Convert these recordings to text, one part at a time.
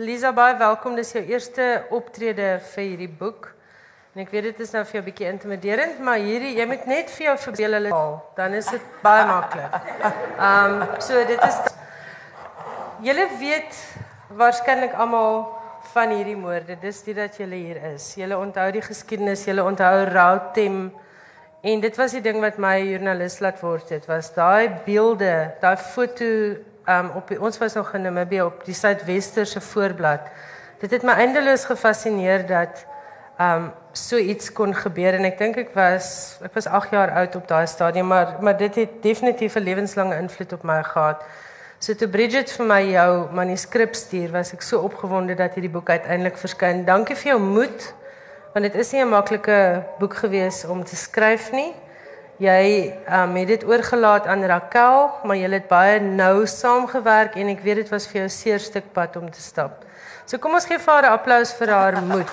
Lisa baie welkom. Dis jou eerste optrede vir hierdie boek. En ek weet dit is nou vir jou 'n bietjie intimiderend, maar hierdie jy moet net vir jou verbeel hulle taal, dan is dit baie maklik. Ehm um, so dit is Julle weet waarskynlik almal van hierdie moorde. Dis dit dat julle hier is. Julle onthou die geskiedenis, julle onthou Rautem en dit was die ding wat my joernalis laat word. Dit was daai beelde, daai foto um, op die, ons was nog in Namibië op die Suidwesterse voorblad. Dit het my eindeloos gefassineer dat um so iets kon gebeur en ek dink ek was ek was 8 jaar oud op daai stadium maar maar dit het definitief 'n lewenslange invloed op my gehad. So toe Bridget vir my jou manuskrip stuur, was ek so opgewonde dat hierdie boek uiteindelik verskyn. Dankie vir jou moed want dit is nie 'n maklike boek gewees om te skryf nie. Jy um, het dit oorgelaat aan Rakel, maar jy het baie nou saamgewerk en ek weet dit was vir jou 'n seer stuk pad om te stap. So kom ons gee vir haar 'n applous vir haar moed.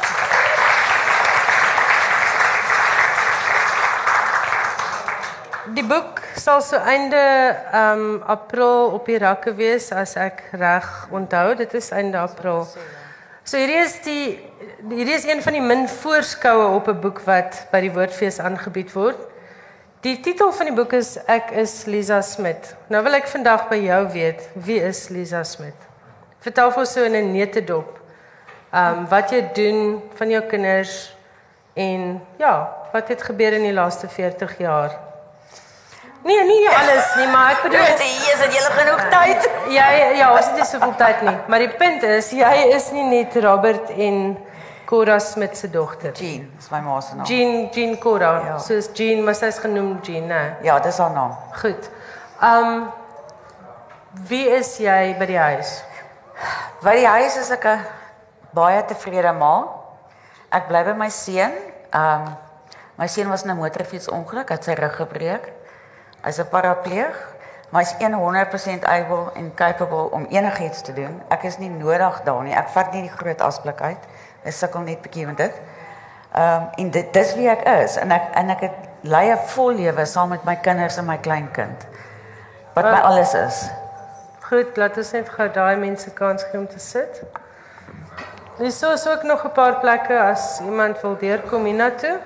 Die boek sal so einde um April op die rakke wees as ek reg onthou. Dit is einde April. So hierdie is die hierdie is een van die min voorskoue op 'n boek wat by die Woordfees aangebied word. Die titel van die boek is Ek is Lisa Smit. Nou wil ek vandag by jou weet, wie is Lisa Smit? Vertel vir ons so in 'n neutedop. Ehm um, wat jy doen van jou kinders en ja, wat het gebeur in die laaste 40 jaar? Nee, nie alles nie, maar ek bedoel jy is dit jy genoeg tyd. Ja, ja, ons het nie soveel tyd nie, maar die punt is jy is nie net Robert en Cora Smit se dogter. Jean, is my ma se naam. Jean, Jean Cora. Ja. Soos Jean, maar sy's genoem Jean, né? Ja, dis haar naam. Goed. Um wie is jy by die huis? By die huis is ek 'n baie tevrede ma. Ek bly by my seun. Um my seun was in 'n motorfietsongeluk, het sy rug gebreek. Hy's 'n parapleeg, maar hy's 100% able en capable om enigiets te doen. Ek is nie nodig daar nie. Ek vat nie die groot asblik uit. Ek sukkel net bietjie met dit. Ehm um, en dit dis wie ek is en ek en ek het lei 'n vol lewe saam met my kinders en my kleinkind. Wat my alles is. Goed, laat ons net gou daai mense kans gee om te sit. Dis so so ek nog 'n paar plekke as iemand wil deurkom hiernatoe.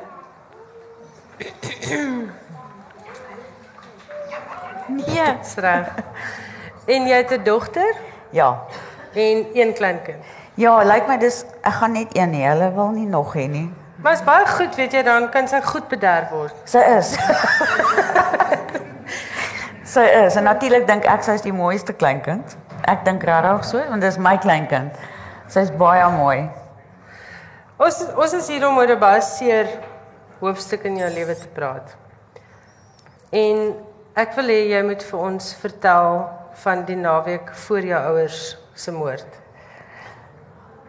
Nee, reg. En jy het 'n dogter? Ja. En een kleinkind. Ja, lyk my dis ek gaan net een nie. Hulle wil nie nog hê nie. Maar is baie goed, weet jy, dan kan sy goed bederf word. Sy is. sy is. En natuurlik dink ek sy is die mooiste kleinkind. Ek dink regtig so, want dis my kleinkind. Sy's baie mooi. Ons ons is hier om oor 'n baie seer hoofstuk in jou lewe te praat. En ek wil hê jy moet vir ons vertel van die naweek voor jou ouers se moord.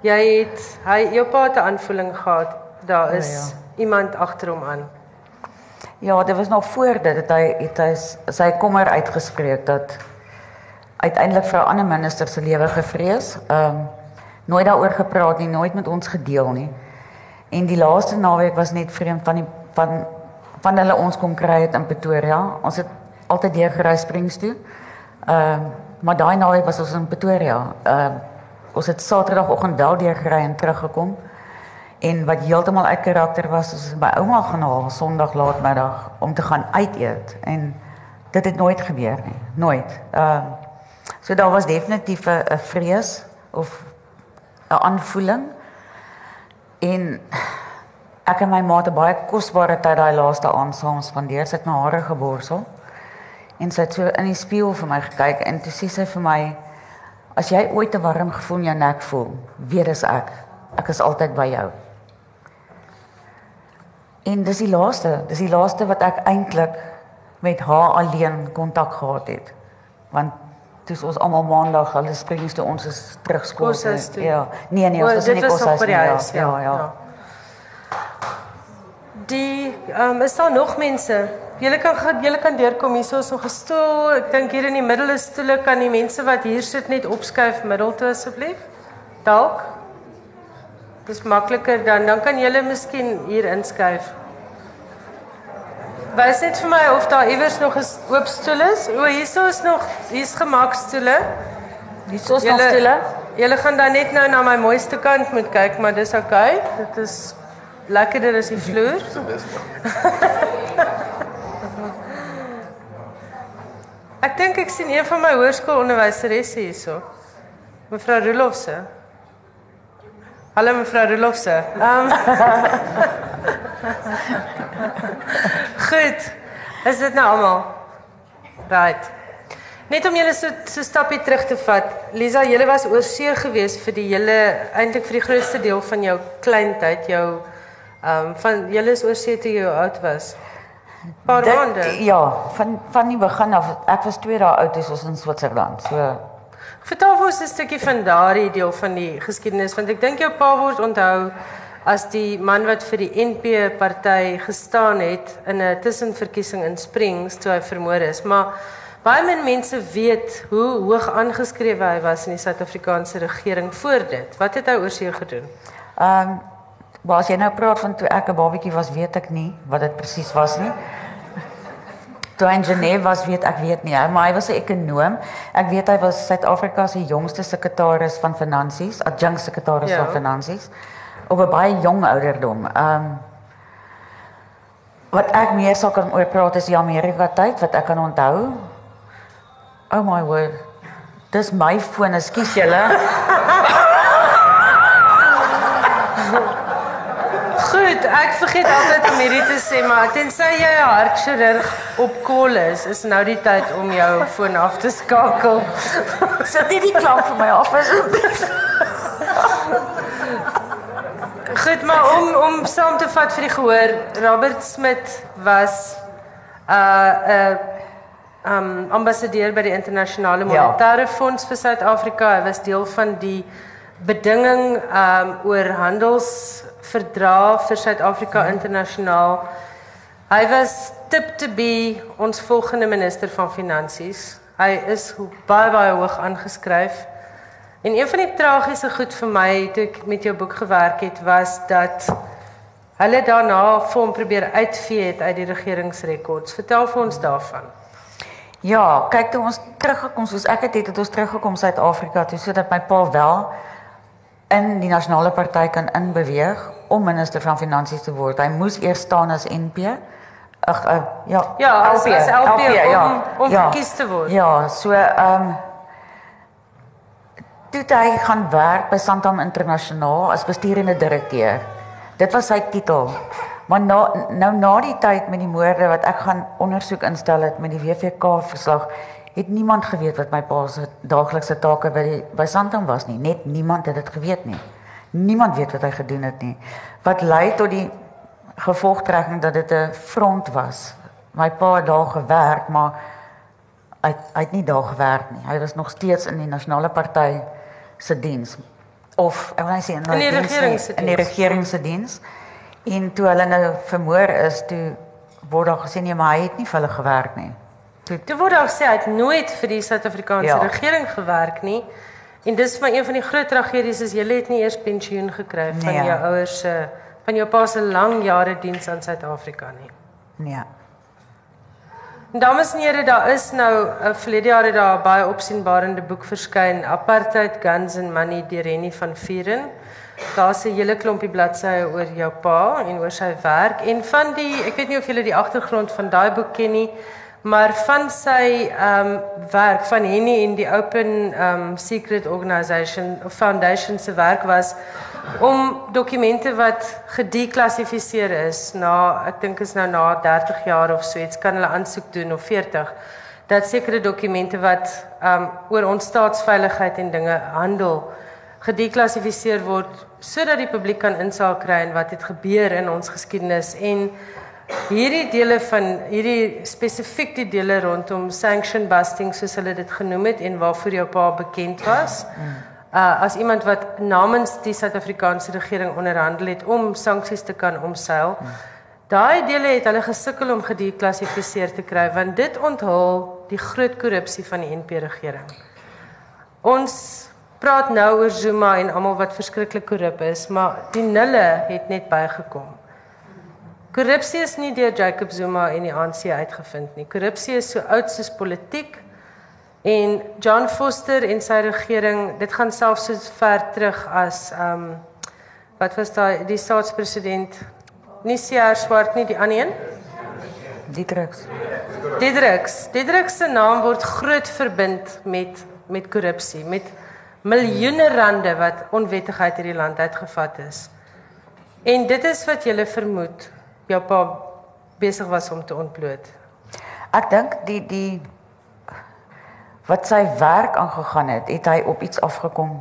Jy het hy jou pa het 'n aanvoeling gehad daar is ja, ja. iemand agter hom aan. Ja, dit was nog voor dit het hy het hy sy kommer uitgespreek dat uiteindelik vir 'n ander minister se lewe gevrees. Ehm um, nooit daaroor gepraat nie, nooit met ons gedeel nie. En die laaste naweek was net vreemd van die van van hulle ons kom kry het in Pretoria. Ons het altyd deur gery Springs toe. Ehm um, maar daai naweek was ons in Pretoria. Ehm um, ons het Saterdagoggend wel deur gery en teruggekom. En wat heeltemal uit karakter was, is by ouma gaan haal Sondag laatmiddag om te gaan uit eet en dit het nooit gebeur nie, nooit. Ehm uh, so daar was definitief 'n vrees of 'n aanvoeling. En ek en my ma het baie kosbare tyd daai laaste aand saam spandeer. Sy het my hare geborsel. En sy het so in die spieël vir my gekyk en toe sê sy vir my As jy ooit 'n warm gevoel in jou nek voel, weet dis ek. Ek is altyd by jou. En dis die laaste, dis die laaste wat ek eintlik met haar alleen kontak gehad het. Want dis ons almal maandag, hulle springs toe ons is terug skool. Ja. Nee nee, ons was nie kos as nie. Ja, ja, ja. ja. Die ehm um, is daar nog mense Julle kan julle kan deurkom hier is nog 'n stoel. Ek dink hier in die middel is stoele kan die mense wat hier sit net opskuif middel toe asseblief. Dalk. Dis makliker dan dan kan julle miskien hier inskuif. Wys net vir my of daar iewers nog 'n oop stoel is. O, hier is nog hier's gemaak stoele. Hier is nog stoele. julle gaan dan net nou na my mooiste kant moet kyk, maar dis oukei. Okay. Dit is lekkerder as die vloer. ek dink ek sien een van my hoërskoolonderwyseresse hierso. Mevrou Rolofse. Hallo mevrou Rolofse. Ehm um, Goed. Is dit nou almal? Right. Net om julle so so stappie terug te vat. Lisa, julle was oorsee gewees vir die hele eintlik vir die grootste deel van jou kleintyd, jou ehm um, van julle is oorsee toe jy oud was. Paar Dit- maande. Ja, van van die begin af. Ek was 2 dae oud toe ons in Switserland. So Vertel vir ons 'n stukkie van daardie deel van die geskiedenis want ek dink jou pa word onthou as die man wat vir die NP party gestaan het in 'n tussenverkiesing in Springs toe hy vermoor is. Maar baie min mense weet hoe hoog aangeskrewe hy was in die Suid-Afrikaanse regering voor dit. Wat het hy oorsee gedoen? Ehm um, maar as jy nou praat van toe ek 'n babatjie was, weet ek nie wat dit presies was nie. Toe hy in Genève was, weet ek weet nie, maar hy was 'n ekonoom. Ek weet hy was Suid-Afrika se jongste sekretaris van finansies, adjunkt sekretaris Ja. van finansies op 'n baie jong ouderdom. Ehm um, wat ek meer sal kan oor praat is die Amerika tyd wat ek kan onthou. Oh my word. Dis my foon, ekskuus julle. Goed, ek vergeet altyd om hierdie te sê, maar tensy jy 'n hartchirurg op kol is, is nou die tyd om jou foon af te skakel. Sit nie die klank vir my af asseblief. Goed, maar om om saam te vat vir die gehoor, Robert Smit was 'n uh, 'n uh, um ambassadeur by die internasionale monetaire fonds vir Suid-Afrika. Hy was deel van die bedinging um oor handelsverdrag vir Suid-Afrika internasionaal. Hy was tip to be ons volgende minister van finansies. Hy is baie baie hoog aangeskryf. En een van die tragiese goed vir my toe ek met jou boek gewerk het was dat hulle daarna vir hom probeer uitvee het uit die regeringsrekords. Vertel vir ons daarvan. Ja, kyk toe ons teruggekom soos ek het het, het ons teruggekom Suid-Afrika toe sodat my pa wel in die nasionale party kan inbeweeg om minister van finansies te word. Hy moes eers staan as NP. Ag uh, ja, Ja, as- as LP om- om verkies te word. Ja, so ehm um, toe hy gaan werk by Santam Internasionaal as bestuurende direkteur. Dit was sy titel. Maar na, nou na die tyd met die moorde wat ek gaan ondersoek instel het met die WVK verslag, het niemand geweet wat my pa se daaglikse take by die by Santam was nie. Net niemand het dit geweet nie. Niemand weet wat hy gedoen het nie. Wat lei tot die gevolgtrekking dat dit 'n front was. My pa het daar gewerk, maar hy hy het nie daar gewerk nie. Hy was nog steeds in die nasionale party se diens of ek wil net sê in, In die diens regering se in die diens. regering se diens. En toe hulle nou vermoor is, toe word daar gesê nee, maar hy het nie vir hulle gewerk nie. Toe Toe word daar gesê hy het nooit vir die Suid-Afrikaanse Ja. regering gewerk nie. En dis vir een van die groot tragedies is jy het nie eers pensioen gekry van Nee. jou ouers se van jou pa se lang jare diens aan Suid-Afrika nie. nee. En Dames en here, daar is nou 'n verlede jaar het daar 'n baie opsienbarende boek verskyn, Apartheid, Guns and Money deur Rennie van Vieren. Daar's 'n hele klompie bladsye oor jou pa en oor sy werk en van die ek weet nie of julle die agtergrond van daai boek ken nie, maar van sy ehm um, werk van Henny en die Open ehm um, Secret Organisation Foundation se werk was om dokumente wat gedeklassifiseer is na ek dink is nou na 30 jaar of so iets kan hulle aansoek doen of 40 dat sekere dokumente wat um oor ons staatsveiligheid en dinge handel gedeklassifiseer word sodat die publiek kan insaag kry in wat het gebeur in ons geskiedenis en hierdie dele van hierdie spesifiek die dele rondom sanction busting soos hulle dit genoem het en waarvoor jou pa bekend was uh, as iemand wat namens die Suid-Afrikaanse regering onderhandel het om sanksies te kan omseil. Daai dele het hulle gesukkel om gedeklassifiseer te kry want dit onthul die groot korrupsie van die NP regering. Ons praat nou oor Zuma en almal wat verskriklik korrup is, maar die nulle het net bygekom. Korrupsie is nie deur Jacob Zuma en die ANC uitgevind nie. Korrupsie is so oud soos politiek En John Foster en sy regering, dit gaan selfs so ver terug as ehm um, wat was daai die staatspresident nie Sier Swart nie, die ander een? Dietrix. Dietrix. Dietrix se naam word groot verbind met met korrupsie, met miljoene rande wat onwettigheid hierdie land uitgevat is. En dit is wat jy vermoed jou pa besig was om te ontbloot. Ek dink die die wat sy werk aangegaan het, het hy op iets afgekom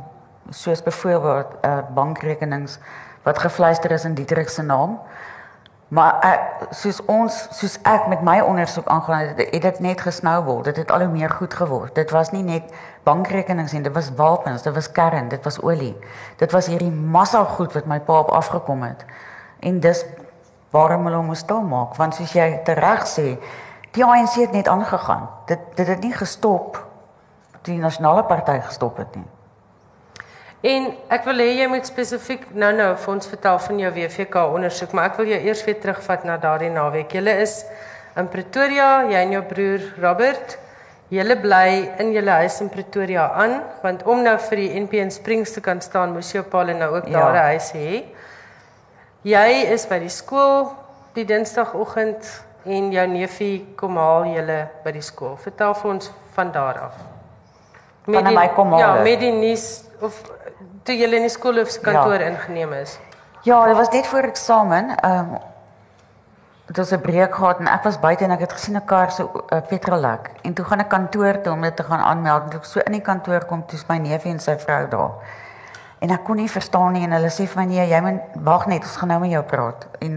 soos byvoorbeeld uh, bankrekenings wat gefluister is in Dietrich se naam. Maar ek, soos ons soos ek met my ondersoek aangaan het, het dit net gesnowball. Dit het al hoe meer goed geword. Dit was nie net bankrekenings en dit was wapens, dit was kern, dit was olie. Dit was hierdie massa goed wat my pa op afgekom het. En dis waarom hulle moes stil maak want soos jy tereg sê, die ANC het net aangegaan. Dit dit het nie gestop toe die nasionale party gestop het nie. En ek wil hê jy moet spesifiek nou-nou vir ons vertel van jou WVK ondersoek, maar ek wil jou eers weer terugvat na daardie naweek. Julle is in Pretoria, jy en jou broer Robert. Julle bly in julle huis in Pretoria aan, want om nou vir die NP in Springs te kan staan, moes jou pa nou ook ja. daar 'n huis hê. Jy is by die skool die Dinsdagoggend en jou neefie kom haal julle by die skool. Vertel vir ons van daar af. Met die, my kom haal. Ja, met die nuus of toe jy in die skool of kantoor ja. ingeneem is? Ja, dit was net voor eksamen. Ehm um, dit was 'n breek gehad en ek was buite en ek het gesien 'n kar so 'n uh, petrollek en toe gaan ek kantoor toe om dit te gaan aanmeld en toe ek so in die kantoor kom, toe's my neef en sy vrou daar. En ek kon nie verstaan nie en hulle sê vir my nee, jy moet wag net, ons gaan nou met jou praat. En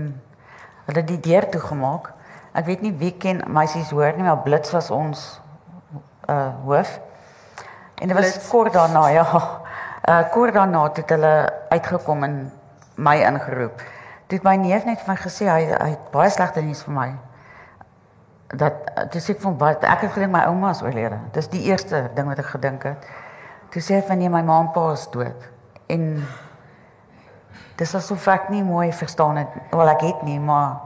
hulle het die deur toegemaak. Ek weet nie wie ken meisies hoor nie, maar Blits was ons uh hoof. En dit was kort daarna, ja. Uh kort daarna het hulle uitgekom en my ingeroep. Dit my neef net vir my gesê hy hy het baie slegte nuus vir my. Dat dis ek van wat ek het gedink my ouma is oorlede. Dis die eerste ding wat ek gedink het. Toe sê hy van nee my ma en pa is dood. En dis asof ek nie mooi verstaan het. Wel ek het nie, maar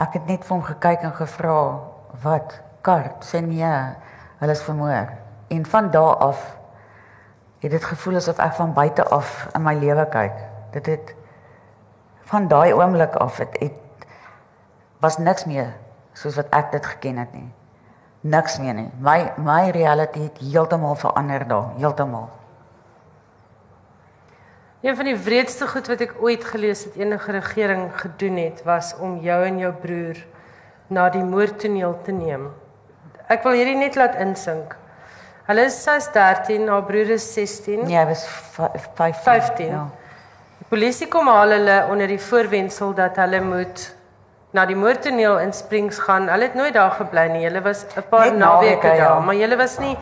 ek het net vir hom gekyk en gevra wat kart sê nee, hulle is vermoor. En van daardie af het dit gevoel asof ek van buite af in my lewe kyk. Dit het van daai oomblik af het, het was niks meer soos wat ek dit geken het nie. Niks meer nie. My my reality het heeltemal verander daar, heeltemal. Een van die wreedste goed wat ek ooit gelees het enige regering gedoen het, was om jou en jou broer na die moordtoneel te neem. Ek wil hierdie net laat insink. Hulle is sy's 13, haar broer is 16. Nee, hy was 15. 15. Ja. Die polisie kom haal hulle onder die voorwendsel dat hulle moet na die moordtoneel in Springs gaan. Hulle het nooit daar gebly nie. Hulle was 'n paar naweke daar, ja. maar hulle was nie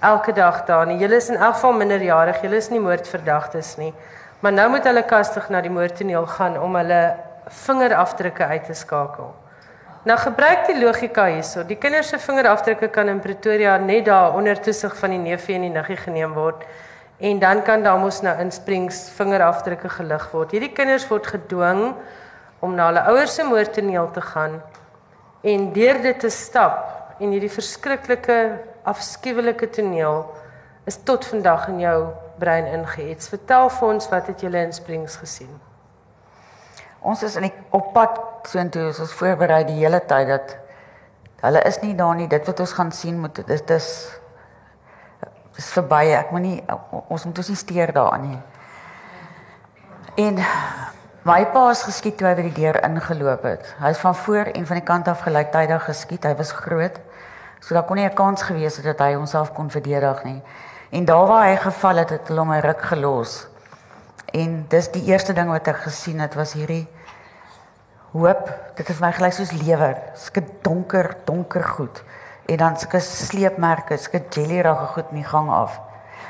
elke dag daar nie. Hulle is in elk geval minderjarig. Hulle is nie moordverdagtes nie. Maar nou moet hulle kastig na die moordtoneel gaan om hulle vingerafdrukke uit te skakel. Nou gebruik die logika hierso. Die kinders se vingerafdrukke kan in Pretoria net daar onder toesig van die neefie en die niggie geneem word en dan kan daar mos nou in Springs vingerafdrukke gelig word. Hierdie kinders word gedwing om na hulle ouers se moordtoneel te gaan en deur dit te stap en hierdie verskriklike afskuwelike toneel is tot vandag in jou brein ingeets. Vertel vir ons wat het julle in Springs gesien? Ons is in die op pad soontoe, ons voorberei die hele tyd dat hulle is nie daar nie. Dit wat ons gaan sien moet dit is is verby. Ek moet nie ons moet ons nie steur daaraan nie. En my pa is geskiet toe hy by die deur ingeloop het. Hy is van voor en van die kant af gelyktydig geskiet. Hy was groot. So daar kon nie 'n kans gewees het dat hy homself kon verdedig nie. En daar waar hy geval het, het hulle hom 'n ruk gelos. En dis die eerste ding wat ek gesien het was hierdie hoop. Dit het my gelyk soos lewer, sulke donker, donker goed. En dan sulke sleepmerke, sulke jellyrige goed in die gang af.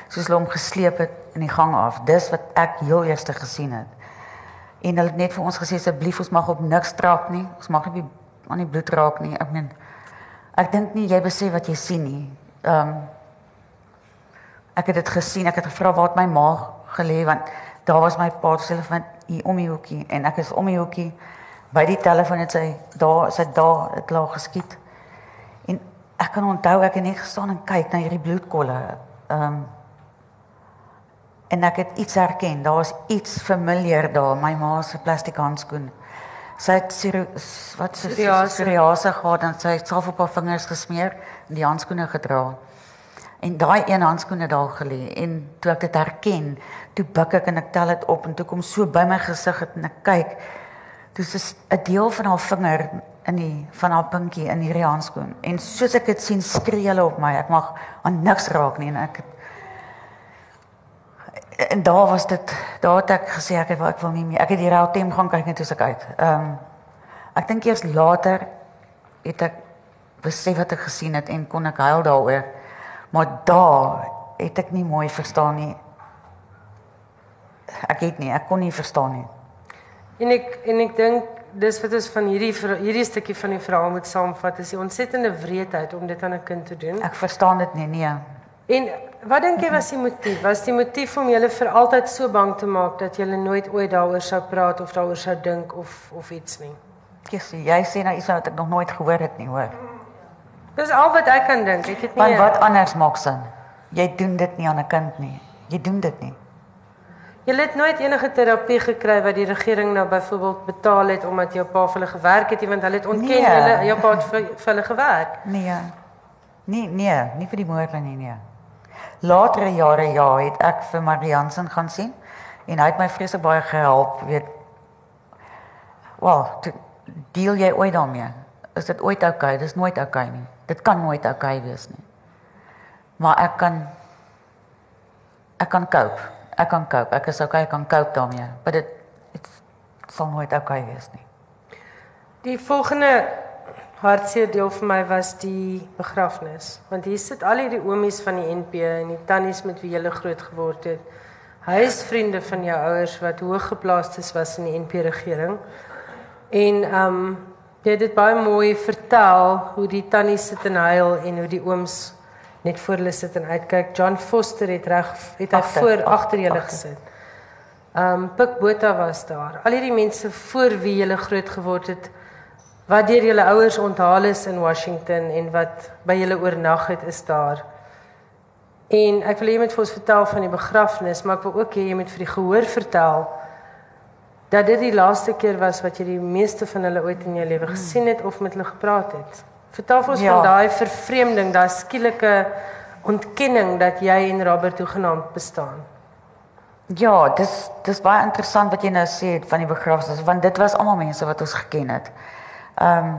Soos hulle hom gesleep het in die gang af. Dis wat ek heel eerste gesien het. En hulle het net vir ons gesê asseblief ons mag op niks trap nie. Ons mag nie aan die bloed raak nie. Ek meen ek dink nie jy besef wat jy sien nie. Ehm um, ek het dit gesien. Ek het gevra waar het my ma gelê want daar was my pa se telefoon hier om die hoekie en ek is om die hoekie by die telefoon het sy daar sy daar het laag geskiet. En ek kan onthou ek het net gestaan en kyk na hierdie bloedkolle. Ehm um, en ek het iets herken. Daar was iets familiar daar, my ma se plastiek handskoen. Sy het siru, wat se psoriase gehad en sy het self op haar vingers gesmeer en die handskoene gedra. En daai een handskoen het daar gelê en toe ek dit herken, toe buik ek en ek tel dit op en toe kom so by my gesig het en ek kyk. Dis 'n deel van haar vinger in die van haar pinkie in hierdie handskoen. En soos ek dit sien, skree hulle op my. Ek mag aan niks raak nie en ek het en daar was dit daar het ek gesê ek het ek wil nie meer ek het die Rautem gaan kyk net hoe ek uit. Ehm um, ek dink eers later het ek besef wat ek gesien het en kon ek huil daaroor. Maar daar het ek nie mooi verstaan nie. Ek het nie, ek kon nie verstaan nie. En ek en ek dink dis wat ons van hierdie hierdie stukkie van die verhaal moet saamvat is die ontsettende wreedheid om dit aan 'n kind te doen. Ek verstaan dit nie, nee. En wat dink jy was die motief? Was die motief om julle vir altyd so bang te maak dat julle nooit ooit daaroor sou praat of daaroor sou dink of of iets nie? Jessie, jy sê nou iets wat ek nog nooit gehoor het nie, hoor. Dis al wat ek kan dink. Ek het nie Want wat anders maak sin? Jy doen dit nie aan 'n kind nie. Jy doen dit nie. Jy het nooit enige terapie gekry wat die regering nou byvoorbeeld betaal het omdat jou pa vir hulle gewerk het, want hulle het ontken nee. hulle jou pa het vir, vir hulle gewerk. Nee. Nee, nee, nie vir die moorde nie, nee latere jare ja, het ek vir Mariansen gaan sien en hy het my vreeslik baie gehelp, weet. Wel, deel jy ooit daarmee? Is dit ooit oukei? Okay? Dis nooit oukei okay nie. Dit kan nooit oukei okay wees nie. Maar ek kan ek kan cope. Ek kan cope. Ek is okay, ek kan cope daarmee. Maar dit dit sal nooit oukei okay wees nie. Die volgende hartseer deel vir my was die begrafnis want hier sit al hierdie oomies van die NP en die tannies met wie jy groot geword het huisvriende van jou ouers wat hooggeplaastes was in die NP regering en ehm um, jy het dit baie mooi vertel hoe die tannies sit en huil en hoe die ooms net voor hulle sit en uitkyk. John Foster het reg het hy achter, voor agter julle gesit. Um, Pik Botha was daar. Al hierdie mense voor wie jy groot geword het wat deur julle ouers onthaal is in Washington en wat by julle oornag het is daar. En ek wil hê jy moet vir ons vertel van die begrafnis, maar ek wil ook hê jy moet vir die gehoor vertel dat dit die laaste keer was wat jy die meeste van hulle ooit in jou lewe gesien het of met hulle gepraat het. Vertel ons ja. van daai vervreemding, daai skielike ontkenning dat jy en Robert toegenaamd bestaan. Ja, dis dis baie interessant wat jy nou sê van die begrafnis want dit was almal mense wat ons geken het. Ehm um,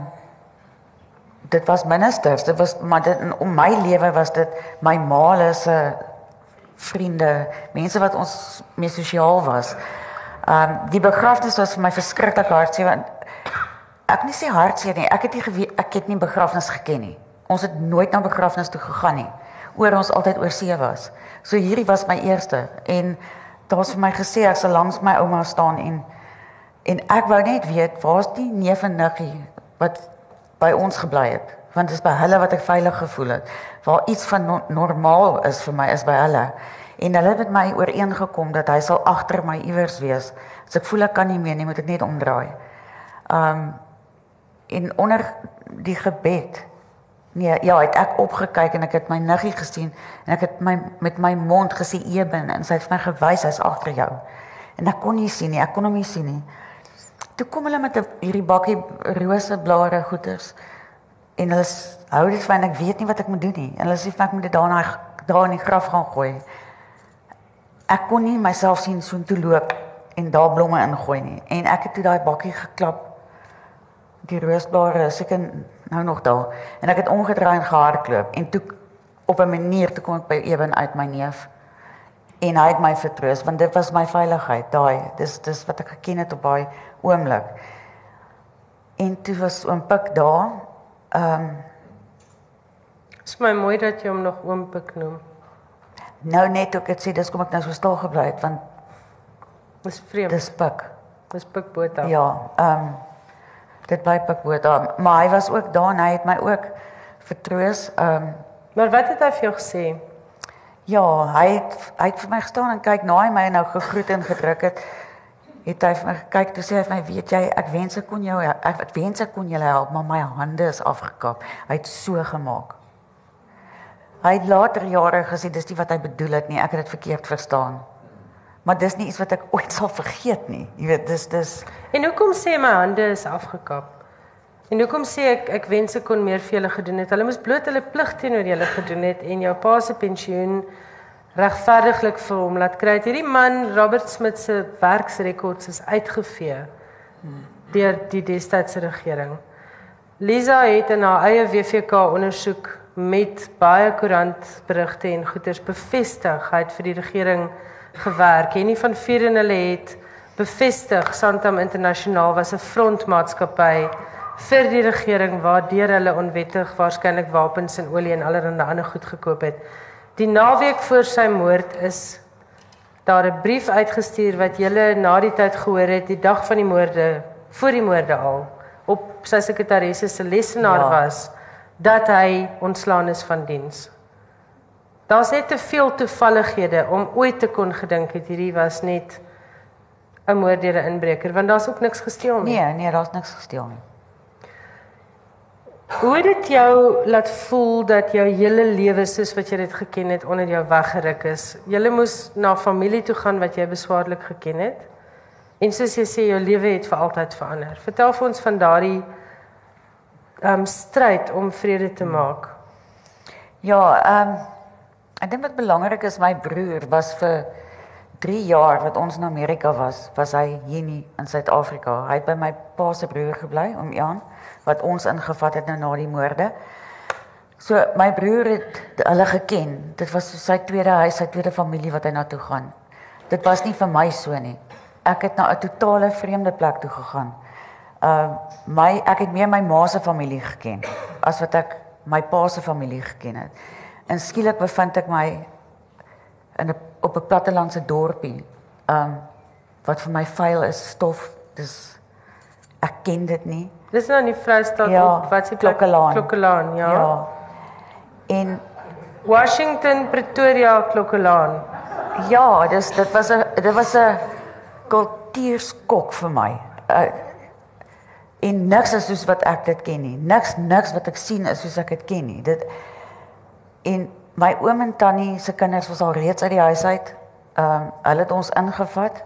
dit was ministers, dit was maar dit in om my lewe was dit my ma se vriende, mense wat ons mee sosiaal was. Ehm um, die begrafnis was vir my verskriklik hartseer want ek nie sê hartseer nie, ek het nie geweet ek het nie begrafnis geken nie. Ons het nooit na begrafnis toe gegaan nie. Oor ons altyd oor see was. So hierdie was my eerste en daar was vir my gesê ek sal langs my ouma staan en En ek wou net weet, waar's die neef en niggie wat by ons gebly het? Want dit is by hulle wat ek veilig gevoel het. Waar iets van no normaal is vir my is by hulle. En hulle het met my ooreengekom dat hy sal agter my iewers wees. As ek voel ek kan nie meer nie, moet ek net omdraai. Um en onder die gebed Nee, ja, het ek opgekyk en ek het my niggie gesien en ek het my met my mond gesê Eben en sy het vir my gewys hy's agter jou. En ek kon nie sien nie, ek kon hom nie sien nie. Toe kom hulle met 'n hierdie bakkie rose blare goeders en hulle hou dit van ek weet nie wat ek moet doen nie. En hulle sê ek moet dit daarna daar in die graf gaan gooi. Ek kon nie myself sien so intoe loop en daar blomme ingooi nie. En ek het toe daai bakkie geklap. Die roosblare is seker nou nog daar. En ek het omgedraai en gehardloop en toe op 'n manier toe kom ek by Ewen uit my neef en hy het my vertroos want dit was my veiligheid daai dis dis wat ek geken het op daai oomblik en toe was oom Pik daar ehm um, is my mooi dat jy hom nog oom Pik noem nou net ook dit sê dis kom ek nou so stil gebly het want dis vreemd dis Pik dis Pik Botha ja ehm um, dit bly Pik Botha maar hy was ook daar en hy het my ook vertroos ehm um, maar wat het hy vir jou gesê Ja, hy het hy het vir my gestaan en kyk na my nou gegroet en gedruk het. Het hy vir my gekyk toe sê hy vir my, "Weet jy, ek wens ek kon jou ek, ek wens ek kon julle help, maar my hande is afgekap." Hy het so gemaak. Hy het later jare gesê dis nie wat hy bedoel het nie, ek het dit verkeerd verstaan. Maar dis nie iets wat ek ooit sal vergeet nie. Jy weet, dis dis En hoekom sê my hande is afgekap? En hoekom sê ek ek wens ek kon meer vir julle gedoen het? Hulle moes bloot hulle plig teenoor julle gedoen het en jou pa se pensioen regverdiglik vir hom laat kry. Hierdie man, Robert Smith se werksrekords is uitgevee deur die destydse regering. Lisa het in haar eie WVK ondersoek met baie koerantberigte en goeters bevestig hy het vir die regering gewerk. Henny van Vuren hulle het bevestig Santam Internasionaal was 'n frontmaatskappy vir die regering waardeur hulle onwettig waarskynlik wapens en olie en allerlei ander goed gekoop het. Die naweek voor sy moord is daar 'n brief uitgestuur wat julle na die tyd gehoor het die dag van die moorde, voor die moorde al op sy sekretaresse se lesenaar ja. was dat hy ontslaan is van diens. Daar's net te veel toevallighede om ooit te kon gedink het hierdie was net 'n moord deur 'n inbreker want daar's ook niks gesteel nie. nee, nee, daar's niks gesteel nie. Hoe het dit jou laat voel dat jou hele lewe soos wat jy dit geken het onder jou weggeruk is? Jy moes na familie toe gaan wat jy beswaarlik geken het. En soos jy sê jou lewe het vir altyd verander. Vertel vir ons van daardie um stryd om vrede te maak. Ja, ehm um, ek dink wat belangrik is my broer was vir 3 jaar wat ons in Amerika was, was hy hier nie in Suid-Afrika. Hy het by my pa se broer gebly, om Jan, wat ons ingevat het nou na die moorde. So my broer het hulle geken. Dit was so sy tweede huis, sy tweede familie wat hy na toe gaan. Dit was nie vir my so nie. Ek het na 'n totale vreemde plek toe gegaan. Uh my ek het meer my ma se familie geken as wat ek my pa se familie geken het. En skielik bevind ek my in 'n op 'n plattelandse dorpie. Um wat vir my vuil is, stof. Dis ek ken dit nie. Dis nou in die Vrystaat Ja, op wat se? Klokkelaan. Klokkelaan, ja. ja. En Washington, Pretoria, Klokkelaan. Ja, dis dit was 'n dit was 'n kultuurskok vir my. Uh, en niks is soos wat ek dit ken nie. Niks niks wat ek sien is soos ek dit ken nie. Dit en my oom en tannie se kinders was al reeds uit die huis uit. Ehm um, hulle het ons ingevat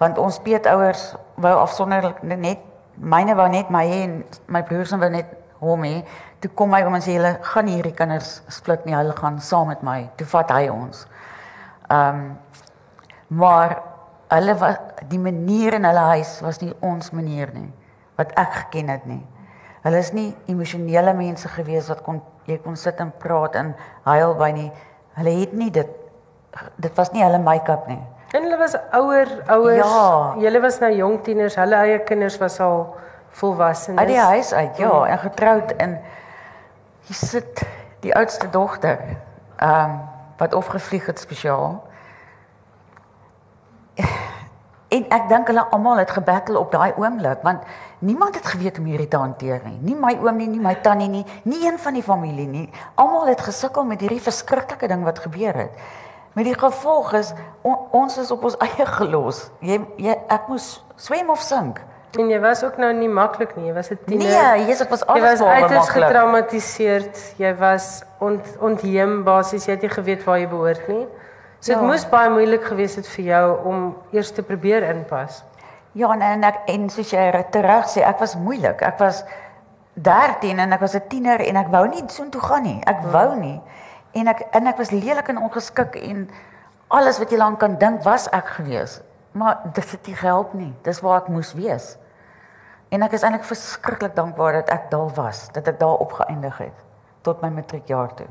want ons peetouers wou afsonderlik net myne wou net my hê en my broers wou net hom hê. Toe kom my oom en sê hulle gaan hierdie kinders split nie, hulle gaan saam met my. Toe vat hy ons. Ehm um, maar hulle was die manier in hulle huis was nie ons manier nie wat ek geken het nie. Hulle is nie emosionele mense gewees wat kon jy kon sit en praat en huil by nie. Hulle het nie dit dit was nie hulle make-up nie. En hulle was ouer, ouers. Ja. Julle was nou jong tieners, hulle eie kinders was al volwassenes. Uit die huis uit, ja, en getroud en hier sit die oudste dogter ehm um, wat opgevlieg het spesiaal. En ek dink hulle almal het gebattle op daai oomblik want niemand het geweet om hierdie te hanteer nie. Nie my oom nie, nie my tannie nie, nie een van die familie nie. Almal het gesukkel met hierdie verskriklike ding wat gebeur het. Met die gevolg is on, ons is op ons eie gelos. Jy, jy ek moes swem of sink. En jy was ook nou nie maklik nie. Jy was 'n tiener. Nee, Jesus was Jy alles was uiters maklik. getraumatiseerd. Jy was ont ontheem basies. Jy het nie geweet waar jy behoort nie. So dit Ja. moes baie moeilik gewees het vir jou om eers te probeer inpas. Ja, en en ek en soos jy terug sê, ek was moeilik. Ek was 13 en ek was 'n tiener en ek wou nie soontoe gaan nie. Ek wou nie. En ek en ek was lelik en ongeskik en alles wat jy lank kan dink was ek gewees. Maar dit het nie gehelp nie. Dis waar ek moes wees. En ek is eintlik verskriklik dankbaar dat ek daar was, dat ek daar opgeëindig het tot my matriekjaar toe.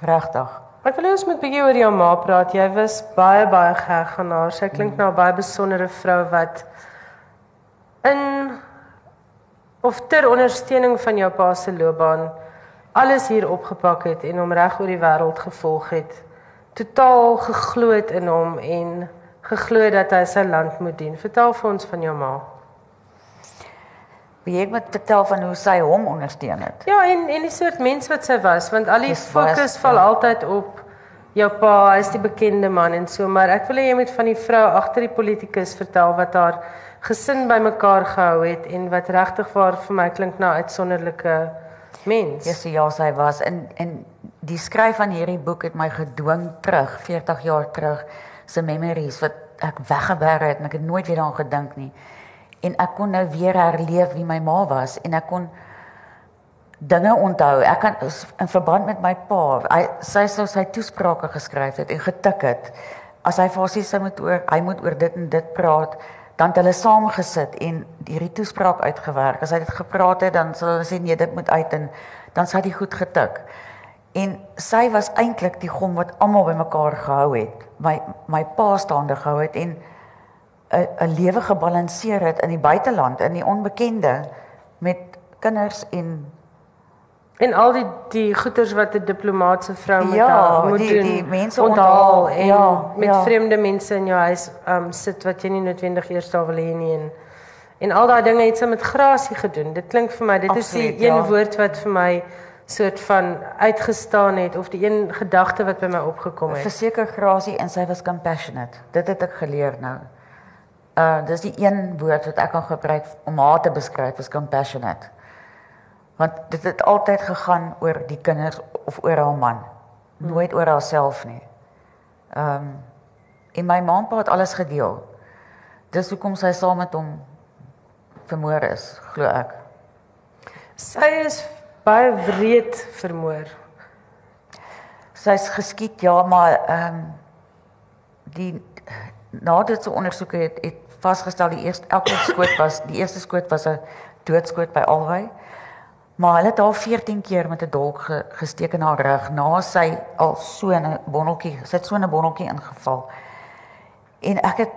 Regtig. Ek wil ons moet bietjie oor jou ma praat. Jy was baie baie geg aan haar. Sy klink nou 'n baie besondere vrou wat in of ter ondersteuning van jou pa se loopbaan alles hier opgepak het en hom reg oor die wêreld gevolg het. Totaal geglo het in hom en geglo dat hy sy land moet dien. Vertel vir ons van jou ma. Wie ek moet vertel van hoe sy hom ondersteun het. Ja, en en die soort mens wat sy was, want al die Dis was, fokus val ja. altyd op jou pa, is die bekende man en so, maar ek wil hê jy moet van die vrou agter die politikus vertel wat haar gesin bymekaar gehou het en wat regtig waar vir my klink na uitsonderlike mens. Ja, sy ja, sy was en en die skryf van hierdie boek het my gedwing terug 40 jaar terug se memories wat ek weggeberg het en ek het nooit weer daaraan gedink nie. En ek kon nou weer herleef wie my ma was en ek kon dinge onthou. Ek kan in verband met my pa, hy sy sou sy toesprake geskryf het en getik het. As hy vir haar sê sy moet oor hy moet oor dit en dit praat, dan het hulle saam gesit en hierdie toespraak uitgewerk. As hy dit gepraat het, dan sal hulle sê nee, dit moet uit en dan sou hy goed getik. En sy was eintlik die gom wat almal bymekaar gehou het. My my pa staande gehou het en 'n lewe gebalanseer het in die buiteland, in die onbekende met kinders en En al die die goeders wat 'n diplomaatse vrou moet Ja, haar moet die- doen. die mense onthaal onthaal, en ja, met ja. vreemde mense in jou huis um sit wat jy nie noodwendig eers daar wil hê nie en en al daai dinge het sy met grasie gedoen. Dit klink vir my dit is Absoluut, die een ja. woord wat vir my soort van uitgestaan het of die een gedagte wat by my opgekom het. verseker grasie en sy was compassionate. Dit het ek geleer nou. Uh dis die een woord wat ek kan gebruik om haar te beskryf is compassionate. Want dit het altyd gegaan oor die kinders of oor haar man, nooit oor haarself nie. Ehm um, en my ma en pa het alles gedeel. Dis hoekom sy saam met hom vermoor is, glo ek. Sy is baie wreed vermoor. Sy's geskiet ja, maar ehm um, die naderse ondersoeke het, het vasgestel die eerste elke skoot was die eerste skoot was 'n doodskoot by Alwy. Maar hulle het haar 14 keer met 'n dolk ge, gesteek in haar rug na sy al so 'n bonneltjie, sy het so 'n bonneltjie ingeval. En ek het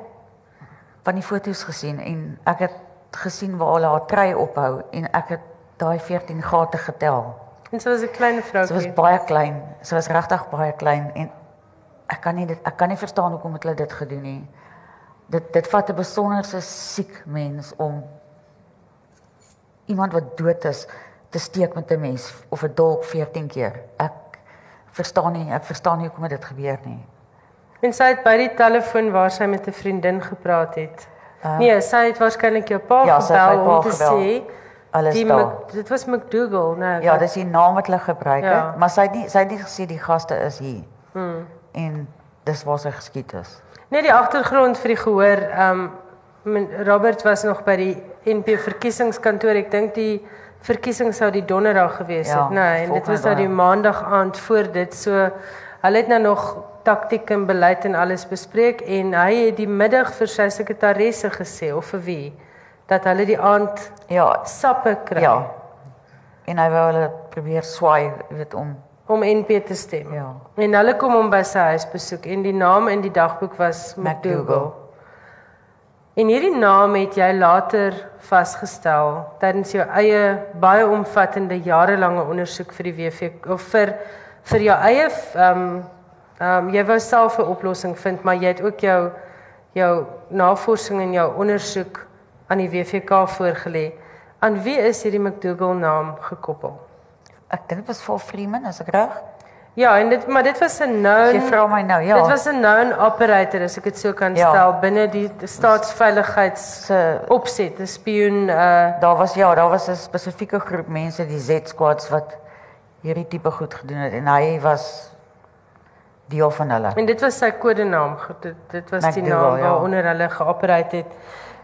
van die foto's gesien en ek het gesien waar hulle haar trei ophou en ek het daai 14 gate getel. En sy was 'n klein Sy was vroukie. baie klein. Sy was regtig baie klein en ek kan nie dit ek kan nie verstaan hoekom het hulle dit gedoen nie. Dit dit vat 'n besonderse siek mens om iemand wat dood is te steek met 'n mes of 'n dolk 14 keer. Ek verstaan nie, ek verstaan nie hoekom dit gebeur nie. En sy het by die telefoon waar sy met 'n vriendin gepraat het. Uh, nee, sy het waarskynlik jou pa Ja, gebel pa om te gebel. sê Alles die daar. Mc, dit was McDougal, nee. Ja, dis die naam wat hulle gebruik het, Ja. maar sy het nie sy het nie gesê die gaste is hier. Hmm. En dis waar sy geskiet is. Net die agtergrond vir die gehoor, ehm um, Robert was nog by die NP verkiesingskantoor. Ek dink die verkiesing sou die donderdag gewees Ja, het, nee, en dit was nou die maandag aand voor dit. So hulle het nou nog taktiek en beleid en alles bespreek en hy het die middag vir sy sekretaresse gesê of vir wie dat hulle die aand Ja, sappe kry ja. En hy wou hulle probeer swaai, jy weet om om NP te stem. Ja. En hulle kom hom by sy huis besoek en die naam in die dagboek was McDougal. En hierdie naam het jy later vasgestel tydens jou eie baie omvattende jarelange ondersoek vir die WV of vir vir jou eie ehm um, ehm um, jy wou self 'n oplossing vind, maar jy het ook jou jou navorsing en jou ondersoek aan die WVK voorgelê. Aan wie is hierdie McDougal naam gekoppel? Ek dink was vol Freeman, as ek reg? Ja, en dit maar dit was 'n known Jy vra my nou, ja. Dit was 'n known operator as ek dit so kan Ja. stel binne die staatsveiligheids se opset, 'n spioen uh daar was ja, daar was 'n spesifieke groep mense, die Z squads wat hierdie tipe goed gedoen het en hy was deel van hulle. en dit was sy kodenaam. Dit dit was die McDougal, naam ja. waaronder hulle geopereer het.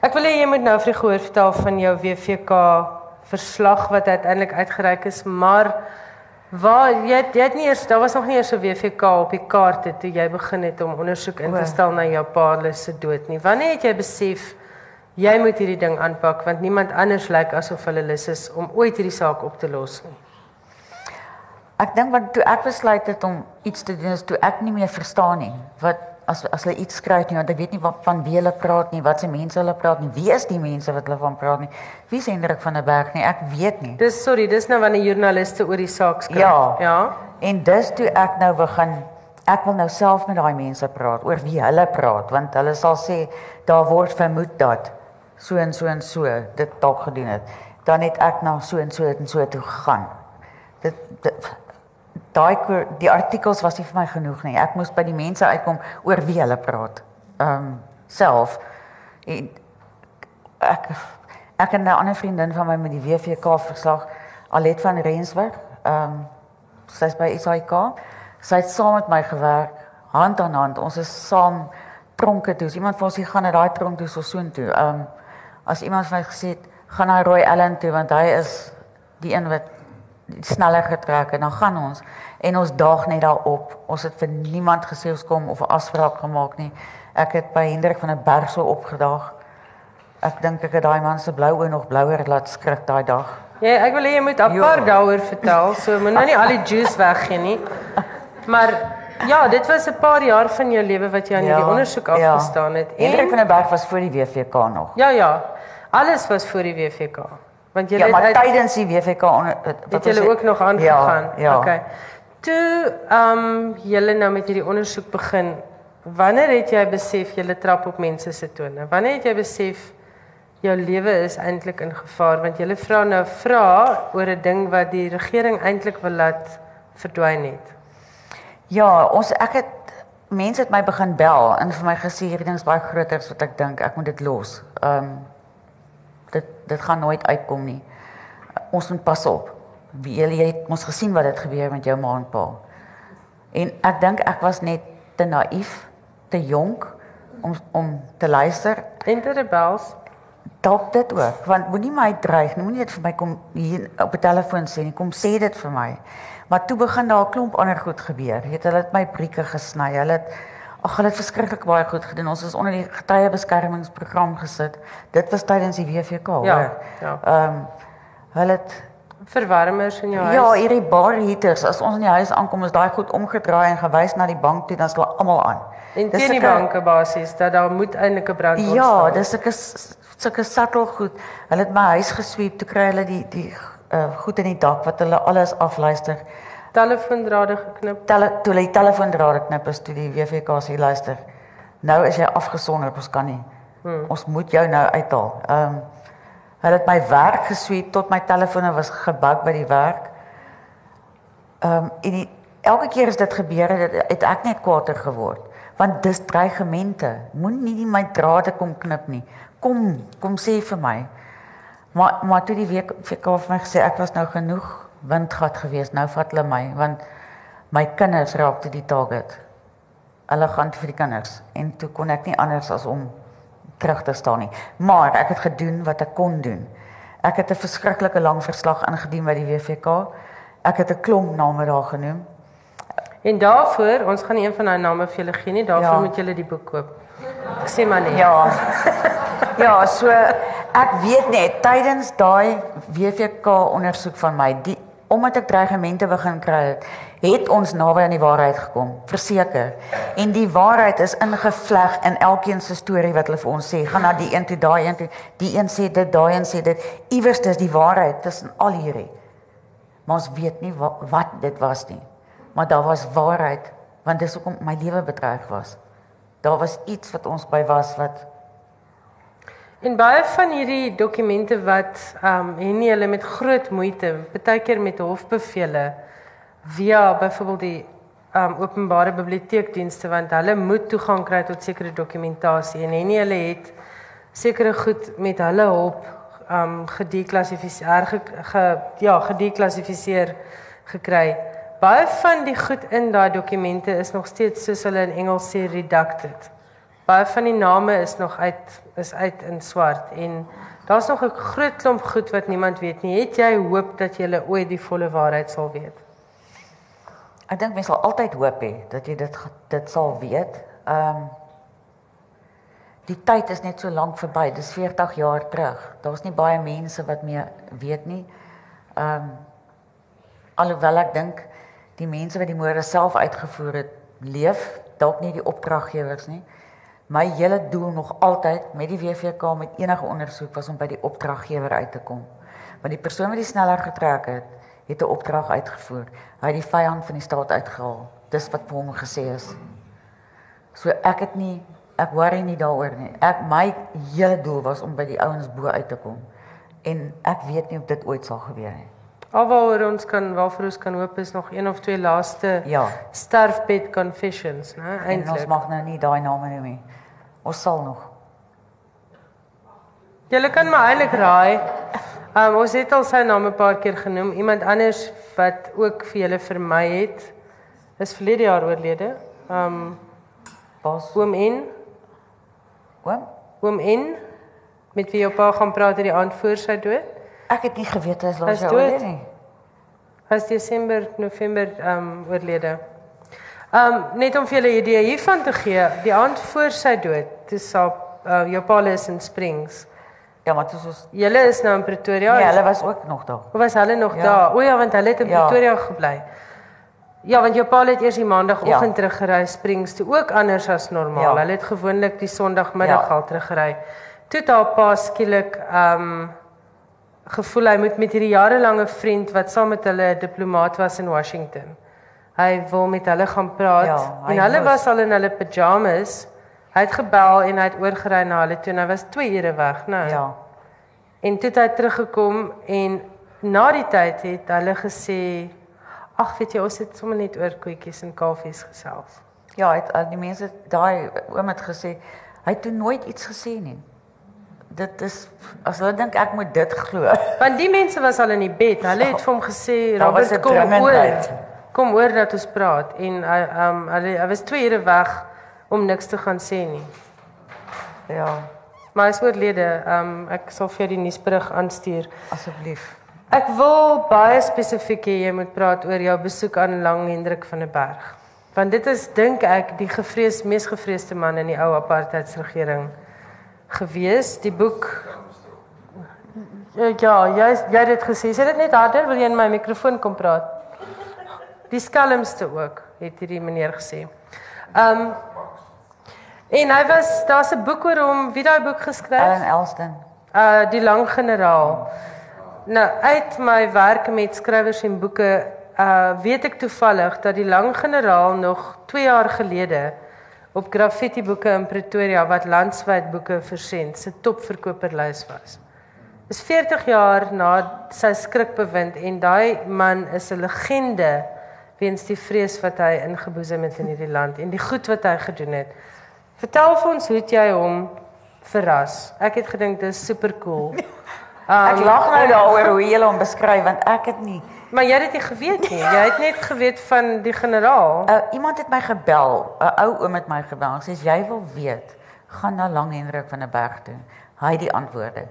Ek wil hê jy moet nou vir die gehoor vertel van jou WVK verslag wat uiteindelik uitgereik is, maar waar jy het- jy het nie eers daar was nog nie eers 'n WVK op die kaarte toe jy begin het om ondersoek in te stel na jou pa se dood nie. Wanneer het jy besef jy moet hierdie ding aanpak want niemand anders lyk asof hulle lus is om ooit hierdie saak op te los nie. Ek dink want toe ek besluit het om iets te doen is toe ek nie meer verstaan nie wat as as hulle iets skryf nie want ek weet nie wat van wie hulle praat nie, wat se mense hulle praat nie. Wie is die mense wat hulle van praat nie? Wie is Hendrik van der Berg nie? Ek weet nie. Dis sorry, dis nou wanneer joernaliste oor die saak skryf. Ja. Ja. En dis toe ek nou begin ek wil nou self met daai mense praat oor wie hulle praat want hulle sal sê daar word vermoed dat so en so en so dit dalk gedoen het. Dan het ek na so en so en so toe gegaan. Dit, dit daai die artikels was nie vir my genoeg nie. Ek moes by die mense uitkom oor wie hulle praat. Ehm um, self en ek ek en 'n ander vriendin van my met die WVK verslag Alet van Rensburg. Ehm um, Sy's by SAIK. Sy het saam met my gewerk, hand aan hand. Ons is saam tronke toe. Iemand ons hier gaan na daai tronk toe so soontoe. Ehm um, as iemand vir my gesê het, gaan na Roy Allen toe want hy is die een wat sneller getrek en dan gaan ons en ons daag net daarop. Ons het vir niemand gesê ons kom of 'n afspraak gemaak nie. Ek het by Hendrik van der Berg so opgedaag. Ek dink ek het daai man se blou oë nog blouer laat skrik daai dag. Ja, ek wil hê jy moet apart daaroor vertel. So moet nou nie al die juice weggee nie. Maar ja, dit was 'n paar jaar van jou lewe wat jy aan hierdie ondersoek afgestaan het. En Hendrik van der Berg was voor die WVK nog. Ja, ja. Alles was voor die WVK. Want jy ja, maar het tydens die WVK onder het jy ook nog aangegaan. Ja, ja. Okay. Toe ehm um, julle nou met hierdie ondersoek begin, wanneer het jy besef jy trap op mense se tone? Wanneer het jy besef jou lewe is eintlik in gevaar want jy vra nou vra oor 'n ding wat die regering eintlik wil laat verdwyn het? Ja, ons ek het mense het my begin bel en vir my gesê hierdie ding is baie groter as wat ek dink. Ek moet dit los. Ehm um, dit dit gaan nooit uitkom nie. Ons moet pas op. Wie jy het mos gesien wat dit gebeur met jou ma en pa. En ek dink ek was net te naïef, te jonk om om te luister. En te rebels. Dalk dit ook, want moenie my dreig, moenie net vir my kom hier op die telefoon sê nie, kom sê dit vir my. Maar toe begin daar 'n klomp ander goed gebeur. Jy weet hulle het my brieke gesny. Hulle het Ag, hulle het verskriklik baie goed gedoen. Ons is onder die getuiebeskermingsprogram gesit. Dit was tydens die WVK, hoor. Ja. Ja. Ehm um, hulle het verwarmers in jou ja, huis. Ja, hierdie bar heaters. As ons in die huis aankom, is daai goed omgedraai en gewys na die bank toe, dan is hulle almal aan. En teen die banke basies dat daar moet eintlik 'n brand ontstaan. Ja, dis sulke sulke subtle goed. Hulle het my huis gesweep, toe kry hulle die die uh, goed in die dak wat hulle alles afluister telefoondrade geknip. Tele toe hulle die telefoondrade knip is toe die WVK sê luister. Nou is jy afgesonder, ons kan nie. Hmm. Ons moet jou nou uithaal. Ehm um, hulle het my werk gesweet tot my telefone was gebak by die werk. Ehm um, en die, elke keer as dit gebeur het, het ek net kwaader geword want dis dreigemente. Moenie my drade kom knip nie. Kom, kom sê vir my. Maar maar toe die week vir my gesê ek was nou genoeg windgat gewees. Nou vat hulle my want my kinders raak te die target. Hulle gaan vir die kinders en toe kon ek nie anders as om terug te staan nie. Maar ek het gedoen wat ek kon doen. Ek het 'n verskriklike lang verslag ingedien by die WVK. Ek het 'n klomp name daar genoem. En daarvoor, ons gaan nie een van daai name vir julle gee nie. Daarvoor ja. moet julle die boek koop. Ek sê maar net. Ja. ja, so ek weet net tydens daai WVK ondersoek van my, die omdat ek dreigemente begin kry het, het ons naby aan die waarheid gekom, verseker. En die waarheid is ingevleg in elkeen se storie wat hulle vir ons sê. Gaan na die een toe, daai een toe, die een sê dit, daai een sê dit. Iewers is die waarheid tussen al hierdie. Maar ons weet nie wat, wat dit was nie. Maar daar was waarheid want dis hoekom my lewe bedreig was. Daar was iets wat ons by was wat En baie van hierdie dokumente wat ehm um, en nie hulle met groot moeite, baie keer met hofbevele via byvoorbeeld die ehm um, openbare biblioteekdienste want hulle moet toegang kry tot sekere dokumentasie en en hulle het sekere goed met hulle hulp ehm um, gedeklassifiseer ge, ge ja, gedeklassifiseer gekry. Baie van die goed in daai dokumente is nog steeds soos hulle in Engels sê redacted. Baie van die name is nog uit is uit in swart en daar's nog 'n groot klomp goed wat niemand weet nie. Het jy hoop dat jy ooit die volle waarheid sal weet? Ek dink mens sal altyd hoop hê dat jy dit dit sal weet. Ehm um, Die tyd is net so lank verby. Dis 40 jaar terug. Daar's nie baie mense wat meer weet nie. Ehm um, alhoewel ek dink die mense wat die moorde self uitgevoer het, leef dalk nie die opdraggewers nie. My hele doel nog altyd met die WVK met enige ondersoek was om by die opdraggewer uit te kom. Want die persoon wat die sneller getrek het, het 'n opdrag uitgevoer. Hy het die vyand van die staat uitgehaal. Dis wat hom gesê is. So ek het nie ek worry nie daaroor nie. Ek my hele doel was om by die ouens bo uit te kom. En ek weet nie of dit ooit sal gebeur nie. Alwaar ons kan waarvoor ons kan hoop is nog een of twee laaste ja. sterfbed confessions, né? Eintlik. Ons mag nou nie daai name noem nie. Ons sal nog. Julle kan maar eintlik raai. Um ons het al sy naam 'n paar keer genoem. Iemand anders wat ook vir julle vermy het is verlede jaar oorlede. Um Bas. oom En, Oom, oom En met wie jou pa gaan praat het die aand voor sy dood. Ek het nie geweet hy is laas jaar oorlede nie. Was Desember, November um oorlede. Um net om vir julle 'n idee hiervan te gee, die aand voor sy dood, toe sa uh, jou pa is in Springs. Ja, maar dit is Julle is nou in Pretoria. Nee, hulle was ook nog daar. Of was hulle nog Ja. daar? O ja, want hulle het in Ja. Pretoria gebly. Ja, want jou pa het eers die maandagooggend Ja. teruggery Springs toe ook anders as normaal. Ja. Hulle het gewoonlik die Sondagmiddag Ja. al teruggery. Toe het haar pa skielik um gevoel hy moet met hierdie jarelange vriend wat saam met hulle 'n diplomaat was in Washington. Hy wil met hulle gaan praat Ja, hy en hulle was al in hulle pyjamas. Hy het gebel en hy het oorgery na hulle toe en hy was 2 ure weg, né? Ja. En toe het hy teruggekom en na die tyd het hulle gesê ag weet jy ons het sommer net oor koetjies en kalfies gesels. Ja, het al die mense daai oom het gesê hy het toe nooit iets gesê nie. Dit is as hulle dink ek moet dit glo. Want die mense was al in die bed. Hulle het vir hom gesê Robert kom oor. Kom oor dat ons praat en hy um hulle hy was 2 ure weg om niks te gaan sê nie. Ja, Maar hy is oorlede. Um ek sal vir jou die nuusberig aanstuur. asseblief. Ek wil baie spesifiek hê jy moet praat oor jou besoek aan Lang Hendrik van der Berg. Want dit is dink ek die gevrees mees gevreesde man in die ou apartheidsregering gewees. Die boek Ja, jy jy het dit gesê. Sê dit net harder, wil jy in my mikrofoon kom praat? Die skelmste ook, het hierdie meneer gesê. Um En hy was daar's 'n boek oor hom, wie daai boek geskryf? Ellen Elston. uh die lang generaal. Nou uit my werk met skrywers en boeke uh weet ek toevallig dat die lang generaal nog 2 jaar gelede op graffiti boeke in Pretoria wat landwyd boeke versend se topverkoperlys was. Is 40 jaar na sy skrikbewind en daai man is 'n legende weens die vrees wat hy ingeboesem het in hierdie land en die goed wat hy gedoen het. Vertel vir ons hoe jy hom verras? Ek het gedink dis super cool. Ek lag nou daaroor hoe jy hom beskryf want ek het nie. Maar jy het dit geweet nie. Jy het net geweet van die generaal. Uh, iemand het my gebel, 'n ou oom het my gebel sê jy wil weet, gaan na Lang Hendrik van der Berg toe. Hy het die antwoorde.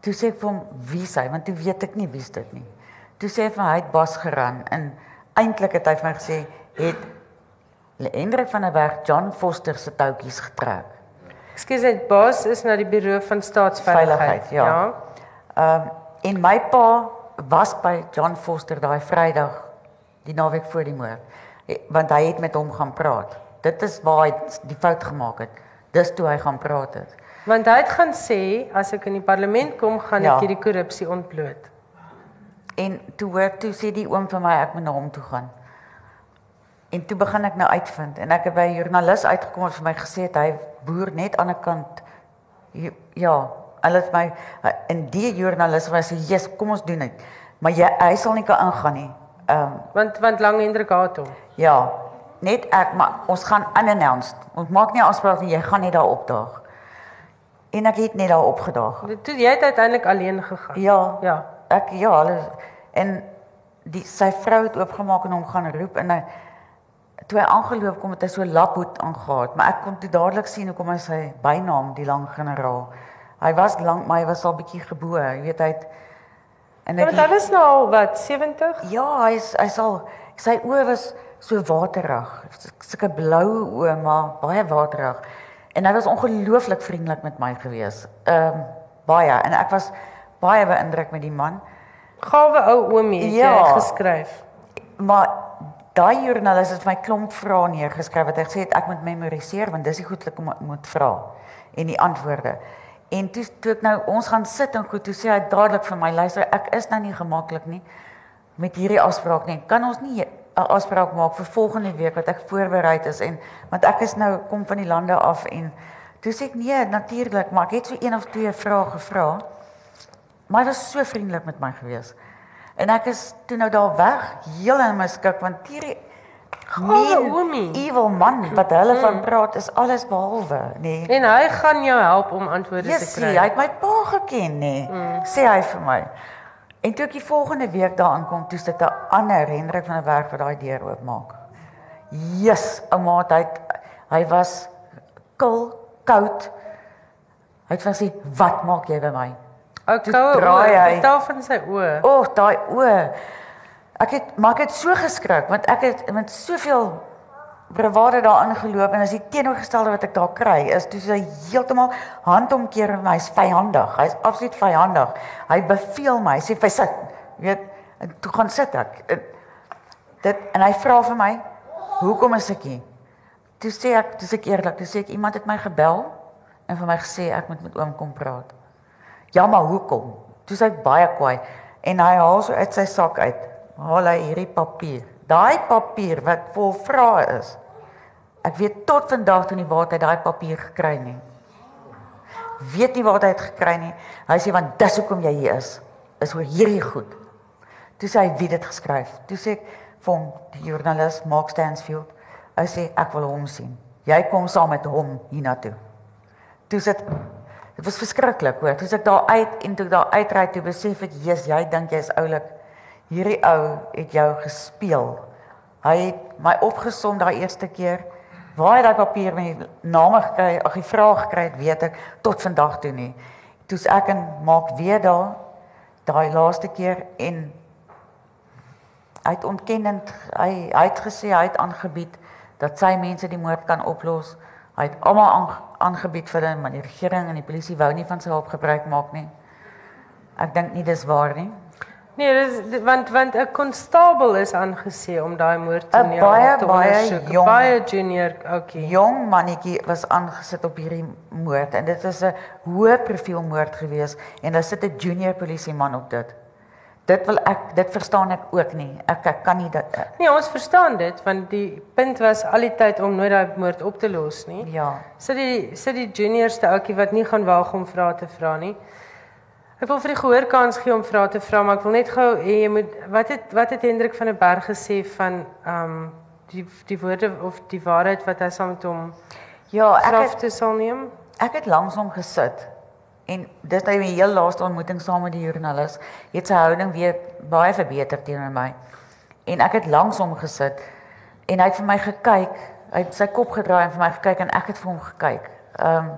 Toe sê ek vir hom, "Wie is hy?" Want toe weet ek nie wie's dit nie. Toe sê hy vir my, hy het bas geran en eintlik het hy vir my gesê, "Het Hendrik van der Berg John Foster se toutjies getrek." Ekskuus, net baas is na die bureau van staatsveiligheid. Veiligheid, ja. Ehm um, en my pa was by John Foster daai Vrydag die naweek voor die moord. Eh, Want hy het met hom gaan praat. Dit is waar hy die fout gemaak het. Dis toe hy gaan praat het. Want hy het gaan sê as ek in die parlement kom, gaan Ja. ek hierdie korrupsie ontbloot. En toe hoor toe sê die oom vir my ek moet na hom toe gaan. En toe begin ek nou uitvind en ek het by 'n joernalis uitgekom wat vir my gesê het hy boer net aan 'n kant. Hier- Ja, hulle het my en die joernalis was sê, "Jesus, kom ons doen dit." Maar jy hy sal nie kan ingaan nie. Ehm um, Want want Lang Hendrik haat hom. ja, net ek maar ons gaan unannounced. Ons maak nie afspraak nie, jy gaan net daar opdaag. En ek het net daar opgedaag. Toe jy het uiteindelik alleen gegaan. Ja. Ja. Ek ja, hulle en die sy vrou het oopgemaak en hom gaan roep en hy toe hy aangeloop kom het hy so laphoed aangetree, maar ek kon toe dadelik sien hoekom hy sy bynaam die lang generaal. Hy was lank, maar hy was al bietjie gebo, jy weet hy het en het want hy was nou al wat 70? Ja, hy's hy sal sy oë was so waterig, sulke blou oë maar baie waterig. En hy was ongelooflik vriendelik met my gewees. Ehm um, baie en ek was baie beïndruk met die man. Gawe ou oomie het Ja. jy geskryf. Maar daai joernalis het my klomp vrae neergeskryf wat hy gesê het ek moet memoriseer want dis die goed wat ek moet vra en die antwoorde. En toe toe ek nou ons gaan sit en goed, toe sê hy dadelik vir my luister, ek is nou nie gemaklik nie met hierdie afspraak nie. Kan ons nie 'n afspraak maak vir volgende week wat ek voorberei is en want ek is nou kom van die lande af en toe sê ek nee, natuurlik, maar ek het so een of twee vrae gevra. Maar hy was so vriendelik met my gewees. En ek is toe nou daar weg, heel in my skik want hierdie Gawe oomie. evil man wat hulle van praat is alles behalwe, nê. Nee. En hy gaan jou help om antwoorde Yes, te hy kry. het my pa geken, nê. Nee. Sê hy vir my. En toe ek die volgende week daar aankom, toe sit 'n ander Hendrik van der Berg wat daai deur oopmaak. Yes, ouma, hy het- hy was kil, koud. Hy het gesê, "Wat maak jy by my?" Ou Toe koue draai oë, hy. vertel van sy oë. O, oh, daai oë. Ek het maar ek het so geskrik want ek het met soveel bravade daarin geloop en as die teenoorgestelde wat ek daar kry is toe hy heeltemal handomkeer en hy's vyandig. Hy's absoluut vyandig. Hy beveel my, hy sê vir sit. Weet, en toe gaan sit ek. En Dit en hy vra vir my, "Hoekom is ek hier?" Toe sê ek, toe sê ek eerlik, toe sê ek iemand het my gebel en vir my gesê ek moet met oom kom praat. Ja, maar hoekom? Toe sê hy baie kwaai en hy haal so uit sy sak uit. Haal hy hierdie papier. Daai papier wat vol vrae is. Ek weet tot vandag toe nie waar hy daai papier gekry nie. Weet nie waar hy dit gekry nie. Hy sê want dis hoekom jy hier is. Is oor hierdie goed. Toe sê hy wie dit geskryf. Toe sê ek vir hom die joernalis Mark Stansfield. Hy sê ek wil hom sien. Jy kom saam met hom hiernatoe. Toe sit dit was verskriklik hoor. Toe sit ek daar uit en toe daar uitry toe besef ek jy's jy dink jy's oulik. Hierdie ou het jou gespeel. Hy het my opgesom daai eerste keer. Waar hy daai papier met die name gekry, ag die vraag gekry het, weet ek tot vandag toe nie. Toe's ek en maak weer daar daai laaste keer en hy het ontkennend hy hy het gesê hy het aangebied dat sy mense die moord kan oplos. Hy het almal aan- aangebied vir hulle, maar die regering en die polisie wou nie van sy hulp gebruik maak nie. Ek dink nie dis waar nie. Nee, dis want want 'n konstabel is aangesê om daai moord 'n toneel baie, te baie jong- Baie junior, okay. Jong mannetjie was aangesit op hierdie moord en dit is 'n hoë profiel moord gewees en daar sit 'n junior polisieman op dit. Dit wil ek dit verstaan ek ook nie. Ek ek kan nie dit Nee, ons verstaan dit want die punt was al die tyd om nooit daai moord op te los nie. ja. Sit die sit die juniorste ouetjie wat nie gaan waag om vrae te vra nie. Ek wil vir die gehoor kans gee om vrae te vra, maar ek wil net gou hê jy moet wat het wat het Hendrik van der Berg gesê van ehm um, die die woorde of die waarheid wat hy saam met hom Ja, ek het, te sal neem? ek het langs hom gesit. En dis nou die heel laaste ontmoeting saam met die joernalis. Het sy houding weer baie verbeter teenoor my. En ek het langs hom gesit en hy het vir my gekyk. Hy het sy kop gedraai en vir my gekyk en ek het vir hom gekyk. Ehm um,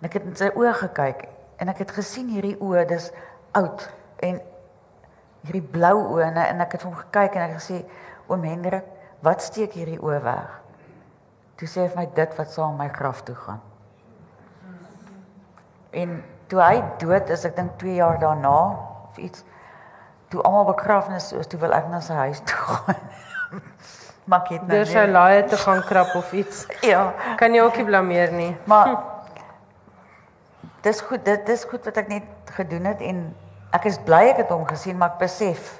en ek het in sy oë gekyk en ek het gesien hierdie oë, dis oud en hierdie blou oë en, en ek het hom gekyk en ek het gesê oom Hendrik, wat steek hierdie oë weg? Toe sê hy vir my dit wat saam my graf toe gaan. En toe hy dood is, ek dink 2 jaar daarna of iets, toe almal begrafnis is, toe wil ek na sy huis toe gaan. maar ek het nou Deur sy laaie te gaan krap of iets. Ja, Kan jy ook nie blameer nie. maar dis goed, dit dis goed wat ek net gedoen het en ek is bly ek het hom gesien, maar ek besef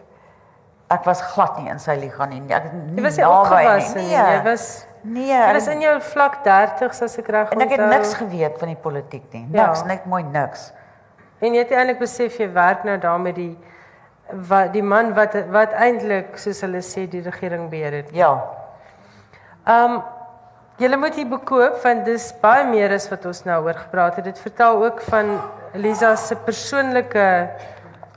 ek was glad nie in sy liga nie. Ek nie Jy was nie naby opgewasse nie. Jy was nee, jy was in jou vlak 30s as ek reg en ek het onthou. niks geweet van die politiek nie. Ja. Niks, net mooi niks. En jy het eintlik besef jy werk nou daar met die wat die man wat wat eintlik soos hulle sê die regering beheer het. Ja. Um julle moet hier bekoop want dis baie meer as wat ons nou oor gepraat het. Dit vertel ook van Lisa se persoonlike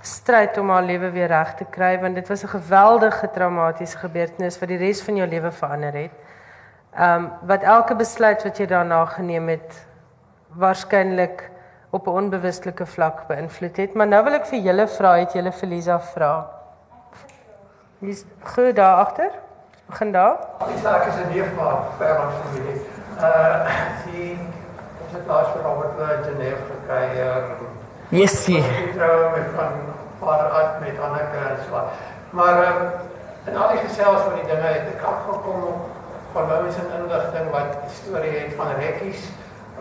stryd om haar lewe weer reg te kry want dit was 'n geweldige traumatiese gebeurtenis wat die res van jou lewe verander het. Um wat elke besluit wat jy daarna geneem het waarskynlik op 'n onbewustelike vlak beïnvloed het. Maar nou wil ek vir julle vra, het julle vir Lisa vra? Dis goed daar agter. Begin daar. Die saak is 'n neef maar ver langs familie. Uh die ons het laas vir Robert in Genève gekry. Uh, Jessie. die troue met van vader uit met Anneke en so. Maar um, in al die gesels van die dinge het ek afgekom op van mense in inligting wat storie het van rekkies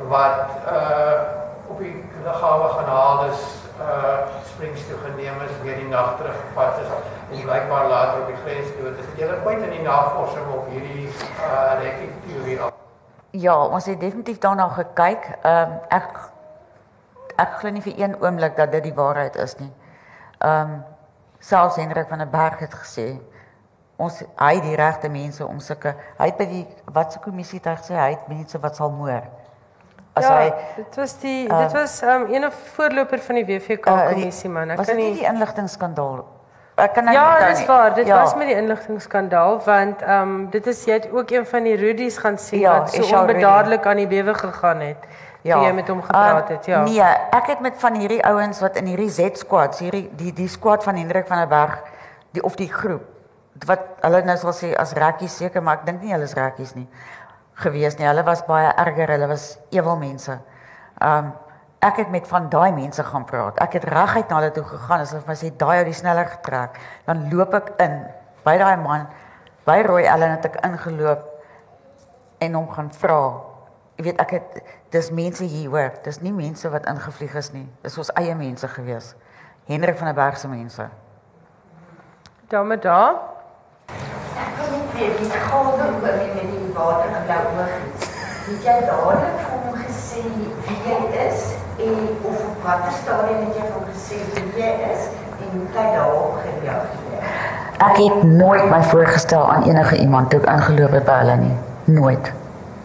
wat uh op die lughawe gaan haal is uh Springs toe geneem is weer die nag teruggevat is en blykbaar later op die grens toe. Dit is julle ooit in die navorsing op hierdie uh rekkie teorie af. Ja, ons het definitief daarna gekyk. Ehm um, ek ek glo nie vir een oomblik dat dit die waarheid is nie. Ehm um, selfs Hendrik van der Berg het gesê ons hy het die regte mense om sulke hy het by die watse kommissie het hy gesê hy het mense wat sal moer. As ja, hy dit was die uh, dit was um, een voorloper van die WVK uh, kommissie man. Ek was kan dit nie die inligtingskandaal? Ek kan nou Ja, dis nie. waar. Dit ja. was met die inligtingskandaal want ehm um, dit is jy het ook een van die Rudies gaan sien Ja, wat so Rudy. onbedaarlik aan die bewe gegaan het. Ja. Toe jy met hom gepraat Uh, het, ja. Nee, ek het met van hierdie ouens wat in hierdie Z-squads, hierdie die die squad van Hendrik van der Berg, die of die groep wat hulle nou sal sê as rekkies seker, maar ek dink nie hulle is rekkies nie gewees nie. Hulle was baie erger, hulle was ewel mense. Um ek het met van daai mense gaan praat. Ek het reguit na hulle toe gegaan asof my sê daai ou die sneller getrek. Dan loop ek in by daai man by Roy Allen het ek ingeloop en hom gaan vra. Jy weet ek het dis mense hier hoor. Dis nie mense wat ingevlieg is nie. Dis ons eie mense gewees. Hendrik van der Berg se mense. Damme daar. Ek wil net weet die gade oor die met die water en blou oog. Het jy dadelik vir hom gesê wie jy is en of op watter stadium het jy hom gesê wie jy is en hoe jy daarop gereageer? Ek het nooit my voorgestel aan enige iemand toe ek ingeloop het by hulle nie. Nooit.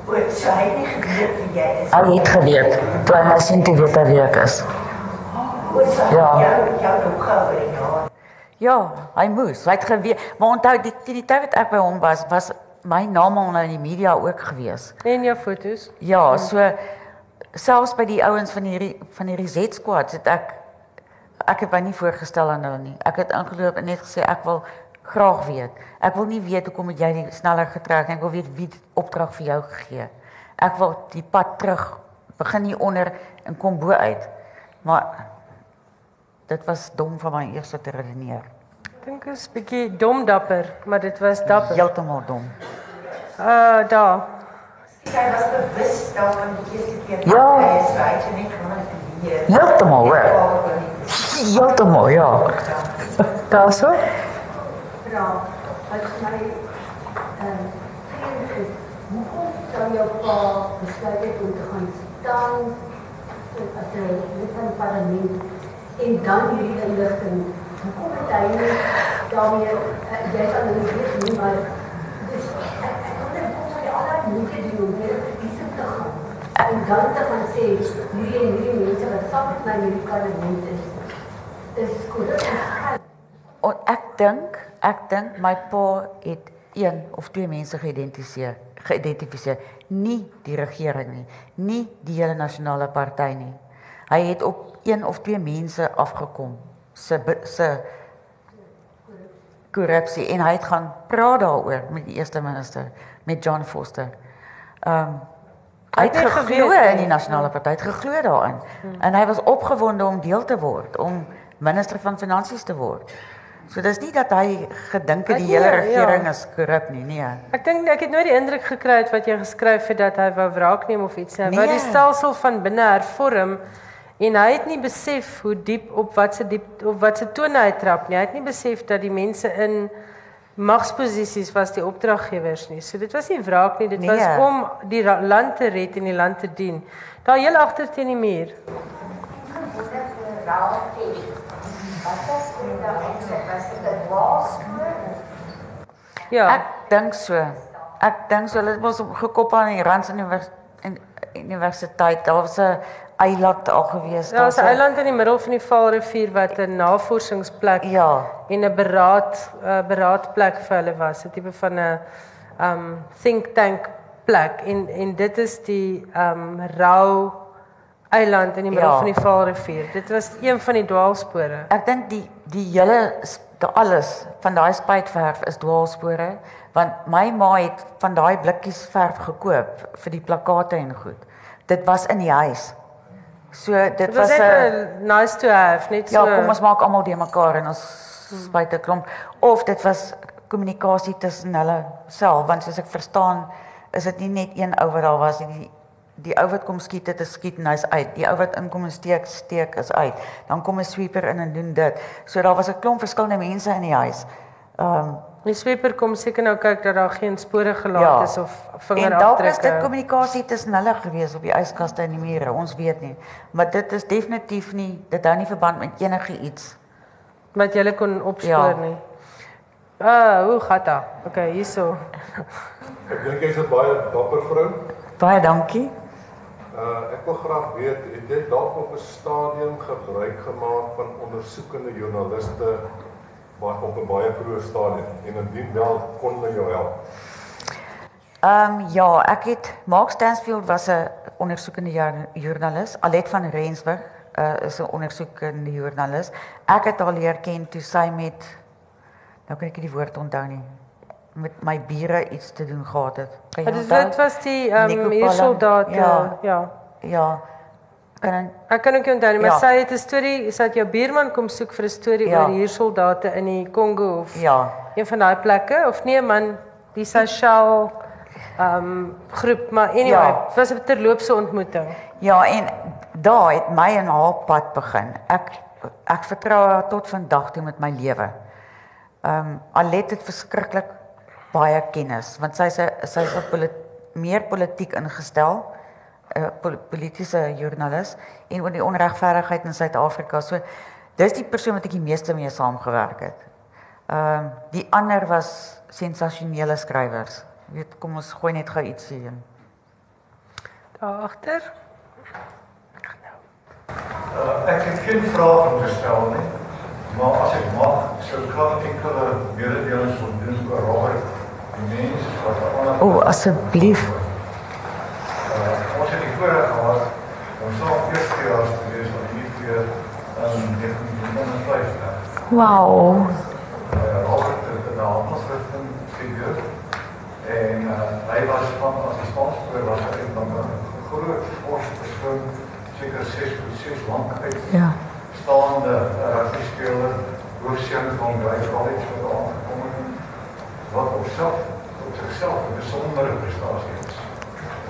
O, so hy het nie geweet wie jy is. Hy het geweet toe hy my sien toe weet hy wie ek is. O, so Ja. jou jou die jaar. Ja, hy moes. Hy het geweet. Maar onthou die die, die tyd wat ek by hom was, was my naam al in die media ook gewees. En jou fotos. Ja, so selfs by die ouens van hierdie van hierdie Z-squad het ek ek het my nie voorgestel aan hulle nie. Ek het ingeloop en net gesê ek wil graag weet. Ek wil nie weet hoekom het jy nie sneller getrek nie. Ek wil weet wie die opdrag vir jou gegee. Ek wil die pad terug begin hier onder en kom bo uit. Maar dit was dom van my eers te redeneer. Ek dink is bietjie dom dapper, maar dit was dapper. Heeltemal dom. Uh daar. Sy was bewus daarvan Ja. dat hy is so hy het net te leer. Heeltemal hoor. Heeltemal ja. Daarso. vra wat vir my ehm. Hoekom sou jou pa besluit het om te gaan staan as 'n lid van die parlement en dan hierdie inligting? Hoekom het hy nie daarmee uh, jy kan nou nie maar dis ek ek hoekom sou jy al daai moeite doen om weer verkiesing te gaan? En dan te gaan sê hierdie en hierdie mense wat saam met my parlement is, is korrup en. O, ek dink, ek dink my pa het een of twee mense geïdentifiseer, geïdentifiseer, nie die regering nie, nie die hele nasionale party nie. Hy het op een of twee mense afgekom se se korrupsie en hy het gaan praat daaroor met die eerste minister, met John Foster. Ehm um, hy het geglo in die nasionale party, het geglo daarin. En hy was opgewonde om deel te word, om minister van finansies te word. So dis nie dat hy gedink het die hele nee, ja. regering is korrup nie, nee. Ek dink ek het nooit die indruk gekry het wat jy geskryf het dat hy wou wraak neem of iets nie. Hy wou Nee. die stelsel van binne hervorm en hy het nie besef hoe diep op wat se diep op wat se tone hy trap nie. Hy het nie besef dat die mense in magsposisies was die opdraggewers nie. So dit was nie wraak nie, dit Nee. was om die land te red en die land te dien. Daar heel agter teen die muur. Ja. Ek dink so. Ek dink so hulle het mos gekoppel aan die Rand Univers en universiteit. Daar was 'n eiland al gewees. 'n Daar's 'n- eiland in die middel van die Vaalrivier wat 'n navorsingsplek Ja. en 'n beraad uh, beraadplek vir hulle was, 'n tipe van 'n um think tank plek en en dit is die um Rau eiland in die middel Ja. van die Vaalrivier. Dit was een van die dwaalspore. Ek dink die die hele die alles van daai spuitverf is dwaalspore want my ma het van daai blikkies verf gekoop vir die plakkate en goed. Dit was in die huis. So dit, was 'n nice to have, net so. Ja, kom ons maak almal die mekaar en ons spuit 'n klomp. Of dit was kommunikasie tussen hulle self want soos ek verstaan is dit nie net een ou wat daar was nie. Die die ou wat kom skiet dit is skiet en hy's uit. Die ou wat inkom en steek steek is uit. Dan kom 'n sweeper in en doen dit. So daar was 'n klomp verskillende mense in die huis. Ehm um, Die sweeper kom seker nou kyk dat daar geen spore gelaat ja is of en dalk is dit vingerafdrukke. kommunikasie tussen hulle gewees op die yskaste en die mure ons weet nie maar dit is definitief nie dit hou nie verband met enige iets wat jy kon opspoor Ja. nie. Ah, hoe gaan dit? Okay, hierso. Ek dink jy's 'n baie dapper vrou. Baie dankie. Uh ek wil graag weet, het jy dalk op 'n stadium gebruik gemaak van ondersoekende joernaliste maar op 'n baie vroeë stadium en indien wel kon hulle jou help? Ehm um, ja, ek het Mark Stansfield was 'n ondersoekende joernalis. Alet van Rensburg uh, is 'n ondersoekende joernalis. Ek het haar leer ken toe sy met nou kan ek nie die woord onthou nie met my bure iets te doen gehad het. Kan jy Dit onthou? dit was die ehm Nico um, Palm. soldaat ja. Ja. ja. Ja. Kan Ek kan ook onthou maar Ja. sy het 'n storie, sy het jou buurman kom soek vir 'n storie Ja. oor huursoldate in die Kongo of ja. een van daai plekke of nee man, die Seychelles ehm um, groep, maar anyway, Ja. dit was 'n terloopse ontmoeting. Ja, en daar het my en haar pad begin. Ek ek vertrou haar tot vandag toe met my lewe. Ehm um, Alet het verskriklik baie kennis want sy's 'n sy's 'n polit, meer politiek ingestel, 'n pol, politieke joernalis en oor die onregverdigheid in Suid-Afrika. So dis die persoon wat ek die meeste mee saamgewerk het. Ehm um, die ander was sensasionele skrywers. Jy weet, kom ons gooi net gou iets hierin. Daar agter. Uh, ek het geen vrae om te stel nie. Maar as ek mag, sou ek graag enkele mededelings wil doen oor Robert. Die mense wat aan O, asseblief. uh, ons het die voorreg gehad om saam 40 jaar te wees van die keer in 1950. Wow. Uh, Robert het 'n handelsrigting figuur en uh, hy was van as die sponsor was hy van 'n groot forspersoon seker 6 tot 6 lank uit Ja. staande rugby speler hoofseun van College wat aangekom het wat op self op sigself 'n besondere prestasie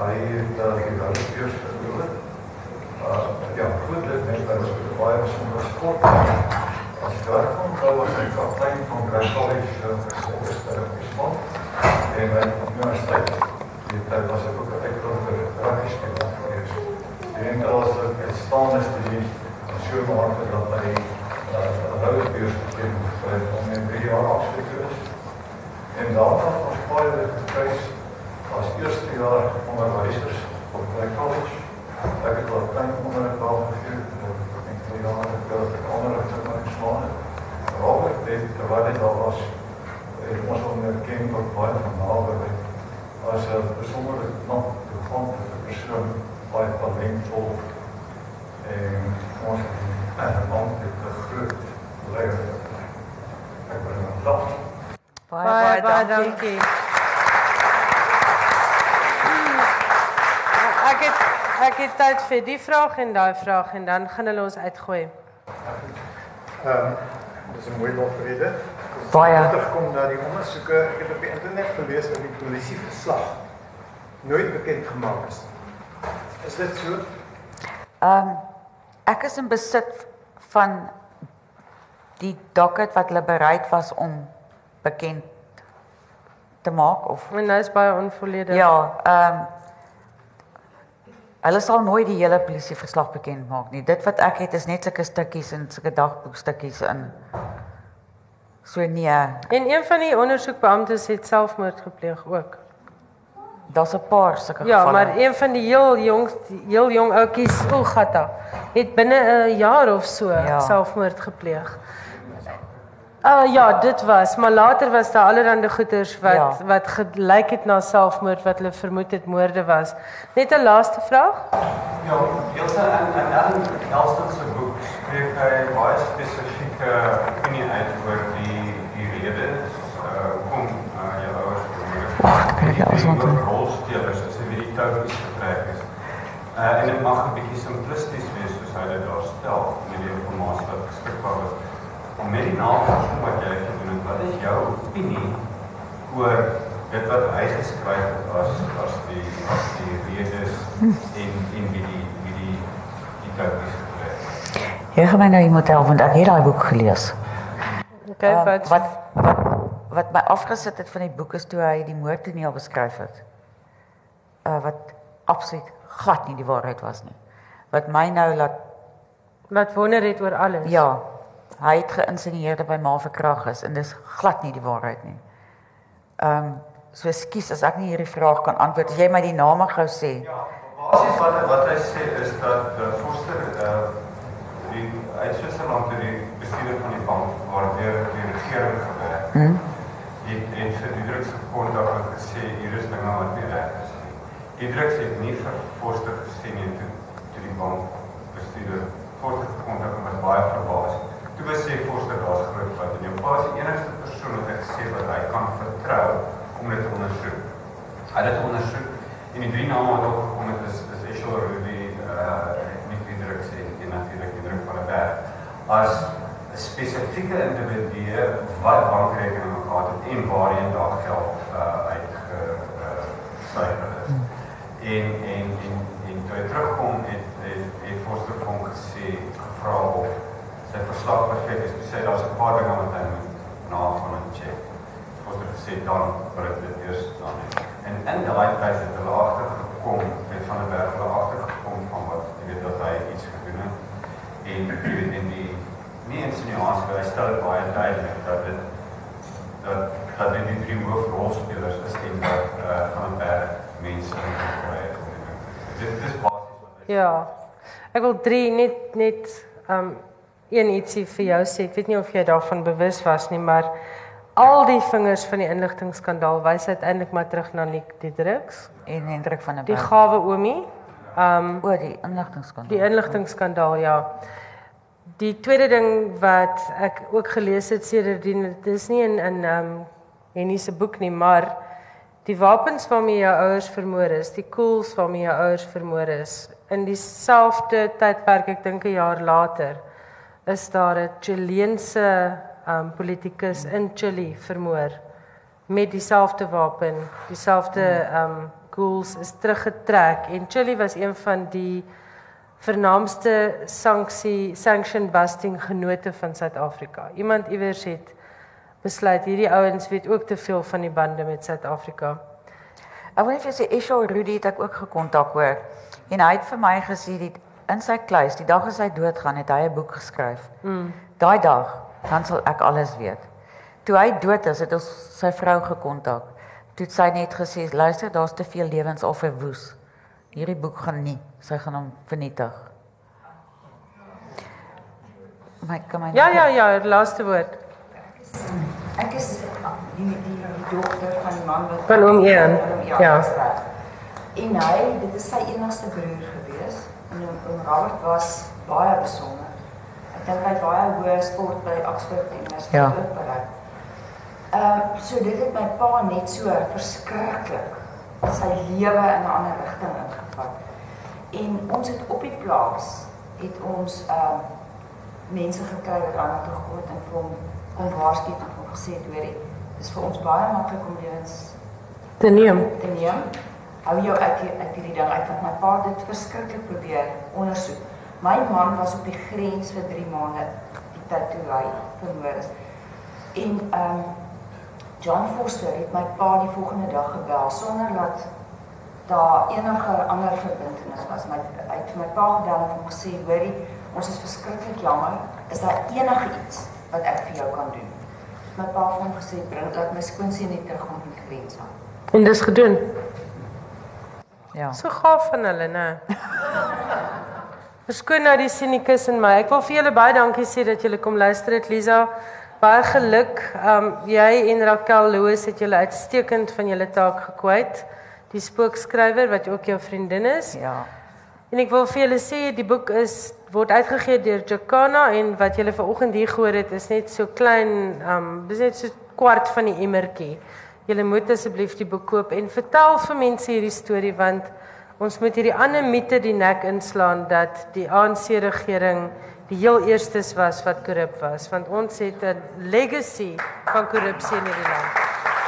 Hy het uh, die Wereldbeurs verloor. Uh, ja, goed lid net, was ook een baie bijzondere sport. As ek reg onthou was hy kaptein van Grey College uh, gespan en hy het op universiteit. Die tyd was ek ook 'n uitdrukker rugby speler geweest. Die enkel was 'n uitstaande student en so mate dat hy uh, 'n Wereldbeurs gekry het om in drie jaar afgestudeer is. En daarna het ons baie gekrys as eerste jaar onderwysers op Grey College. Ek het wel klein onderrig daar gegee, ek dink twee jaar het ek het onderrig te kan slaan. Robert het terwyl hy daar was, het ons hom erken tot baie van naby as 'n besondere knap toegankelijke persoon, baie talentvol en ons het 'n man met 'n groot leier. Ek bring hom dag. Baie Baie baie dankie. Ek het ek het tyd vir die vraag en daai vraag en dan gaan hulle ons uitgooi. Ehm um, dis 'n mooi lofrede. Baie. Terugkom na die ondersoeke. Ek het op die internet gelees dat die polisie verslag nooit bekend gemaak is. Is dit so? Ehm um, ek is in besit van die docket wat hulle bereid was om bekend te maak of En nou is baie onvolledig. ja, ehm um, hulle sal nooit die hele polisieverslag bekend maak nie. Dit wat ek het is net sulke stukkies en sulke dagboekstukkies in. So nee, En een van die ondersoekbeamptes het selfmoord gepleeg ook. daar's 'n paar sulke Ja, gevalle. maar een van die heel jong heel jong ouetjies, o gatta, het binne 'n jaar of so Ja. selfmoord gepleeg. Uh ja, dit was, maar later was daar allerlei goeters wat Ja. wat gelyk het na selfmoord wat hulle vermoed het moorde was. Net 'n laaste vraag? Ja, Ilse in in Ellen Elston se boek spreek hy baie spesifieke opinie uit oor die die redes uh hoekom uh jou ouers vermoor is. Wag, kyk jy as wat. Die rolspelers is wie die touwtjies getrek is. Uh en dit mag 'n bietjie simplisties wees soos hy dit daar stel met die informasie wat beskikbaar is. Met die navorsing wat jy gedoen het, wat is jou opinie oor dit wat hy geskryf het as as die as die redes en en wie die wie die die teks gekry Jy gaan my nou iemand help want ek het daai boek gelees. Okay, Ehm, wat wat wat wat my afgesit het van die boek is toe hy die moordtoneel beskryf het. Uh wat absoluut glad nie die waarheid was nie. Wat my nou laat wat wonder het oor alles. ja, hy het geïnsinueer dat my ma verkrag is en dis glad nie die waarheid nie. Ehm um, so ekskuus as ek nie hierdie vraag kan antwoord. As jy my die name gou sê. Ja, basies wat wat hy sê is dat uh, Foster uh die uit Switserland toe die bestuurder van die bank waar weer die regering gewerk Hm? het het vir Diedriks gekontak en gesê hier is dinge wat nie reg is nie. Diedriks het nie vir Foster gesê nie toe toe die bank bestuurder Foster gekontak en was baie verbaas. Toe was sê Foster daar's groot fout en jou pa is die enigste persoon wat hy gesê wat hy kan vertrou om dit te ondersoek. Hy het dit ondersoek en die drie name wat opgekom het is is Eshel Ruby, uh Nick Diedriks en, en natuurlik Diedrik van der Berg as spesifieke individu wat bankrekeninge gehad het en waarheen daar geld uh uit uh, syfer is. En en en en toe hy terugkom het het, het Foster vir hom gesê gevra of sy verslag perfek is. Sê daar's 'n paar dinge wat hy moet nagaan en check. Foster gesê dan ek dit eers dan doen. En in daai tyd het hulle agtergekom met van der Berg hulle agtergekom van wat jy weet dat hy iets gedoen het. En jy weet in die nie insinuasie maar hy stel dit baie duidelik dat dit dat dat dit die drie hoofrolspelers is en dat eh uh, van der Berg mense het. om dit. Dit dis basies wat hy Ja. Ek wil 3 net net um een ietsie vir jou sê. Ek weet nie of jy daarvan bewus was nie, maar al die vingers van die inligtingskandaal wys uiteindelik maar terug na Nick Diedriks, En Hendrik van der die Berg. gawe oomie. Um oor die inligtingskandaal. die inligtingskandaal, ja. Die tweede ding wat ek ook gelees het sedertdien, dit is nie in in um Henny se boek nie, maar die wapens waarmee jou ouers vermoor is, die koels waarmee jou ouers vermoor is, in dieselfde tydperk, ek dink 'n jaar later, is daar 'n Chileense um politikus in Chili vermoor met dieselfde wapen, dieselfde um koels is teruggetrek en Chili was een van die vernaamste sanksie sanction busting genote van Suid-Afrika. Iemand iewers het besluit hierdie ouens weet ook te veel van die bande met Suid-Afrika. Ek wil net vir sê Esho Rudy het ek ook gekontak hoor. En hy het vir my gesê die in sy kluis, die dag as hy doodgaan, het hy 'n boek geskryf. Mm. Daai dag dan sal ek alles weet. Toe hy dood is, het ons sy vrou gekontak. Toe het sy net gesê, "Luister, daar's te veel lewens al verwoes. Hierdie boek gaan nie, sy gaan hom vernietig." My kan my Ja ja ja, die laaste woord. Ek is die die dogter van die man wat Van oom Ian, ja. reg. En hy, dit is sy enigste broer. En Robert was baie besonder. Ek dink hy het baie hoë sport by Oxford Universiteit Ja. ook bereik. Ehm so dit het my pa net so verskriklik sy lewe in 'n ander rigting ingevat. En ons het op die plaas het ons ehm mense gekry wat aan toe gekom het en vir hom kom waarsku en hom gesê het hoorie dis vir ons baie maklik om lewens Te neem. te neem. Hou jou uit hier- uit hierdie ding uit want my pa dit verskriklik probeer ondersoek. My man was op die grens vir 3 maande die tyd toe hy vermoor is. En ehm um, John Foster het my pa die volgende dag gebel sonder dat daar enige ander verbintenis was. My hy het my pa gebel en hom gesê, "Hoorie, ons is verskriklik jammer. Is daar enige iets wat ek vir jou kan doen?" My pa het hom gesê, "Bring dat my skoonseun net terug om die grens aan." En dis gedoen. Ja. So gaaf van hulle, né? Verskoon nou die sinikus in my. Ek wil vir julle baie dankie sê dat julle kom luister het, Lisa. Baie geluk. Um jy en Raquel Loos het julle uitstekend van julle taak gekwyt. Die spookskrywer wat ook jou vriendin is. Ja. En ek wil vir julle sê die boek is word uitgegee deur Jacana en wat julle vanoggend hier gehoor het is net so klein, um dis net so kwart van die emmertjie. Julle moet asseblief die boek koop en vertel vir mense hierdie storie want Ons moet hierdie ander mite die nek inslaan dat die ANC regering die heel eerstes was wat korrup was want ons het 'n legacy van korrupsie in hierdie land.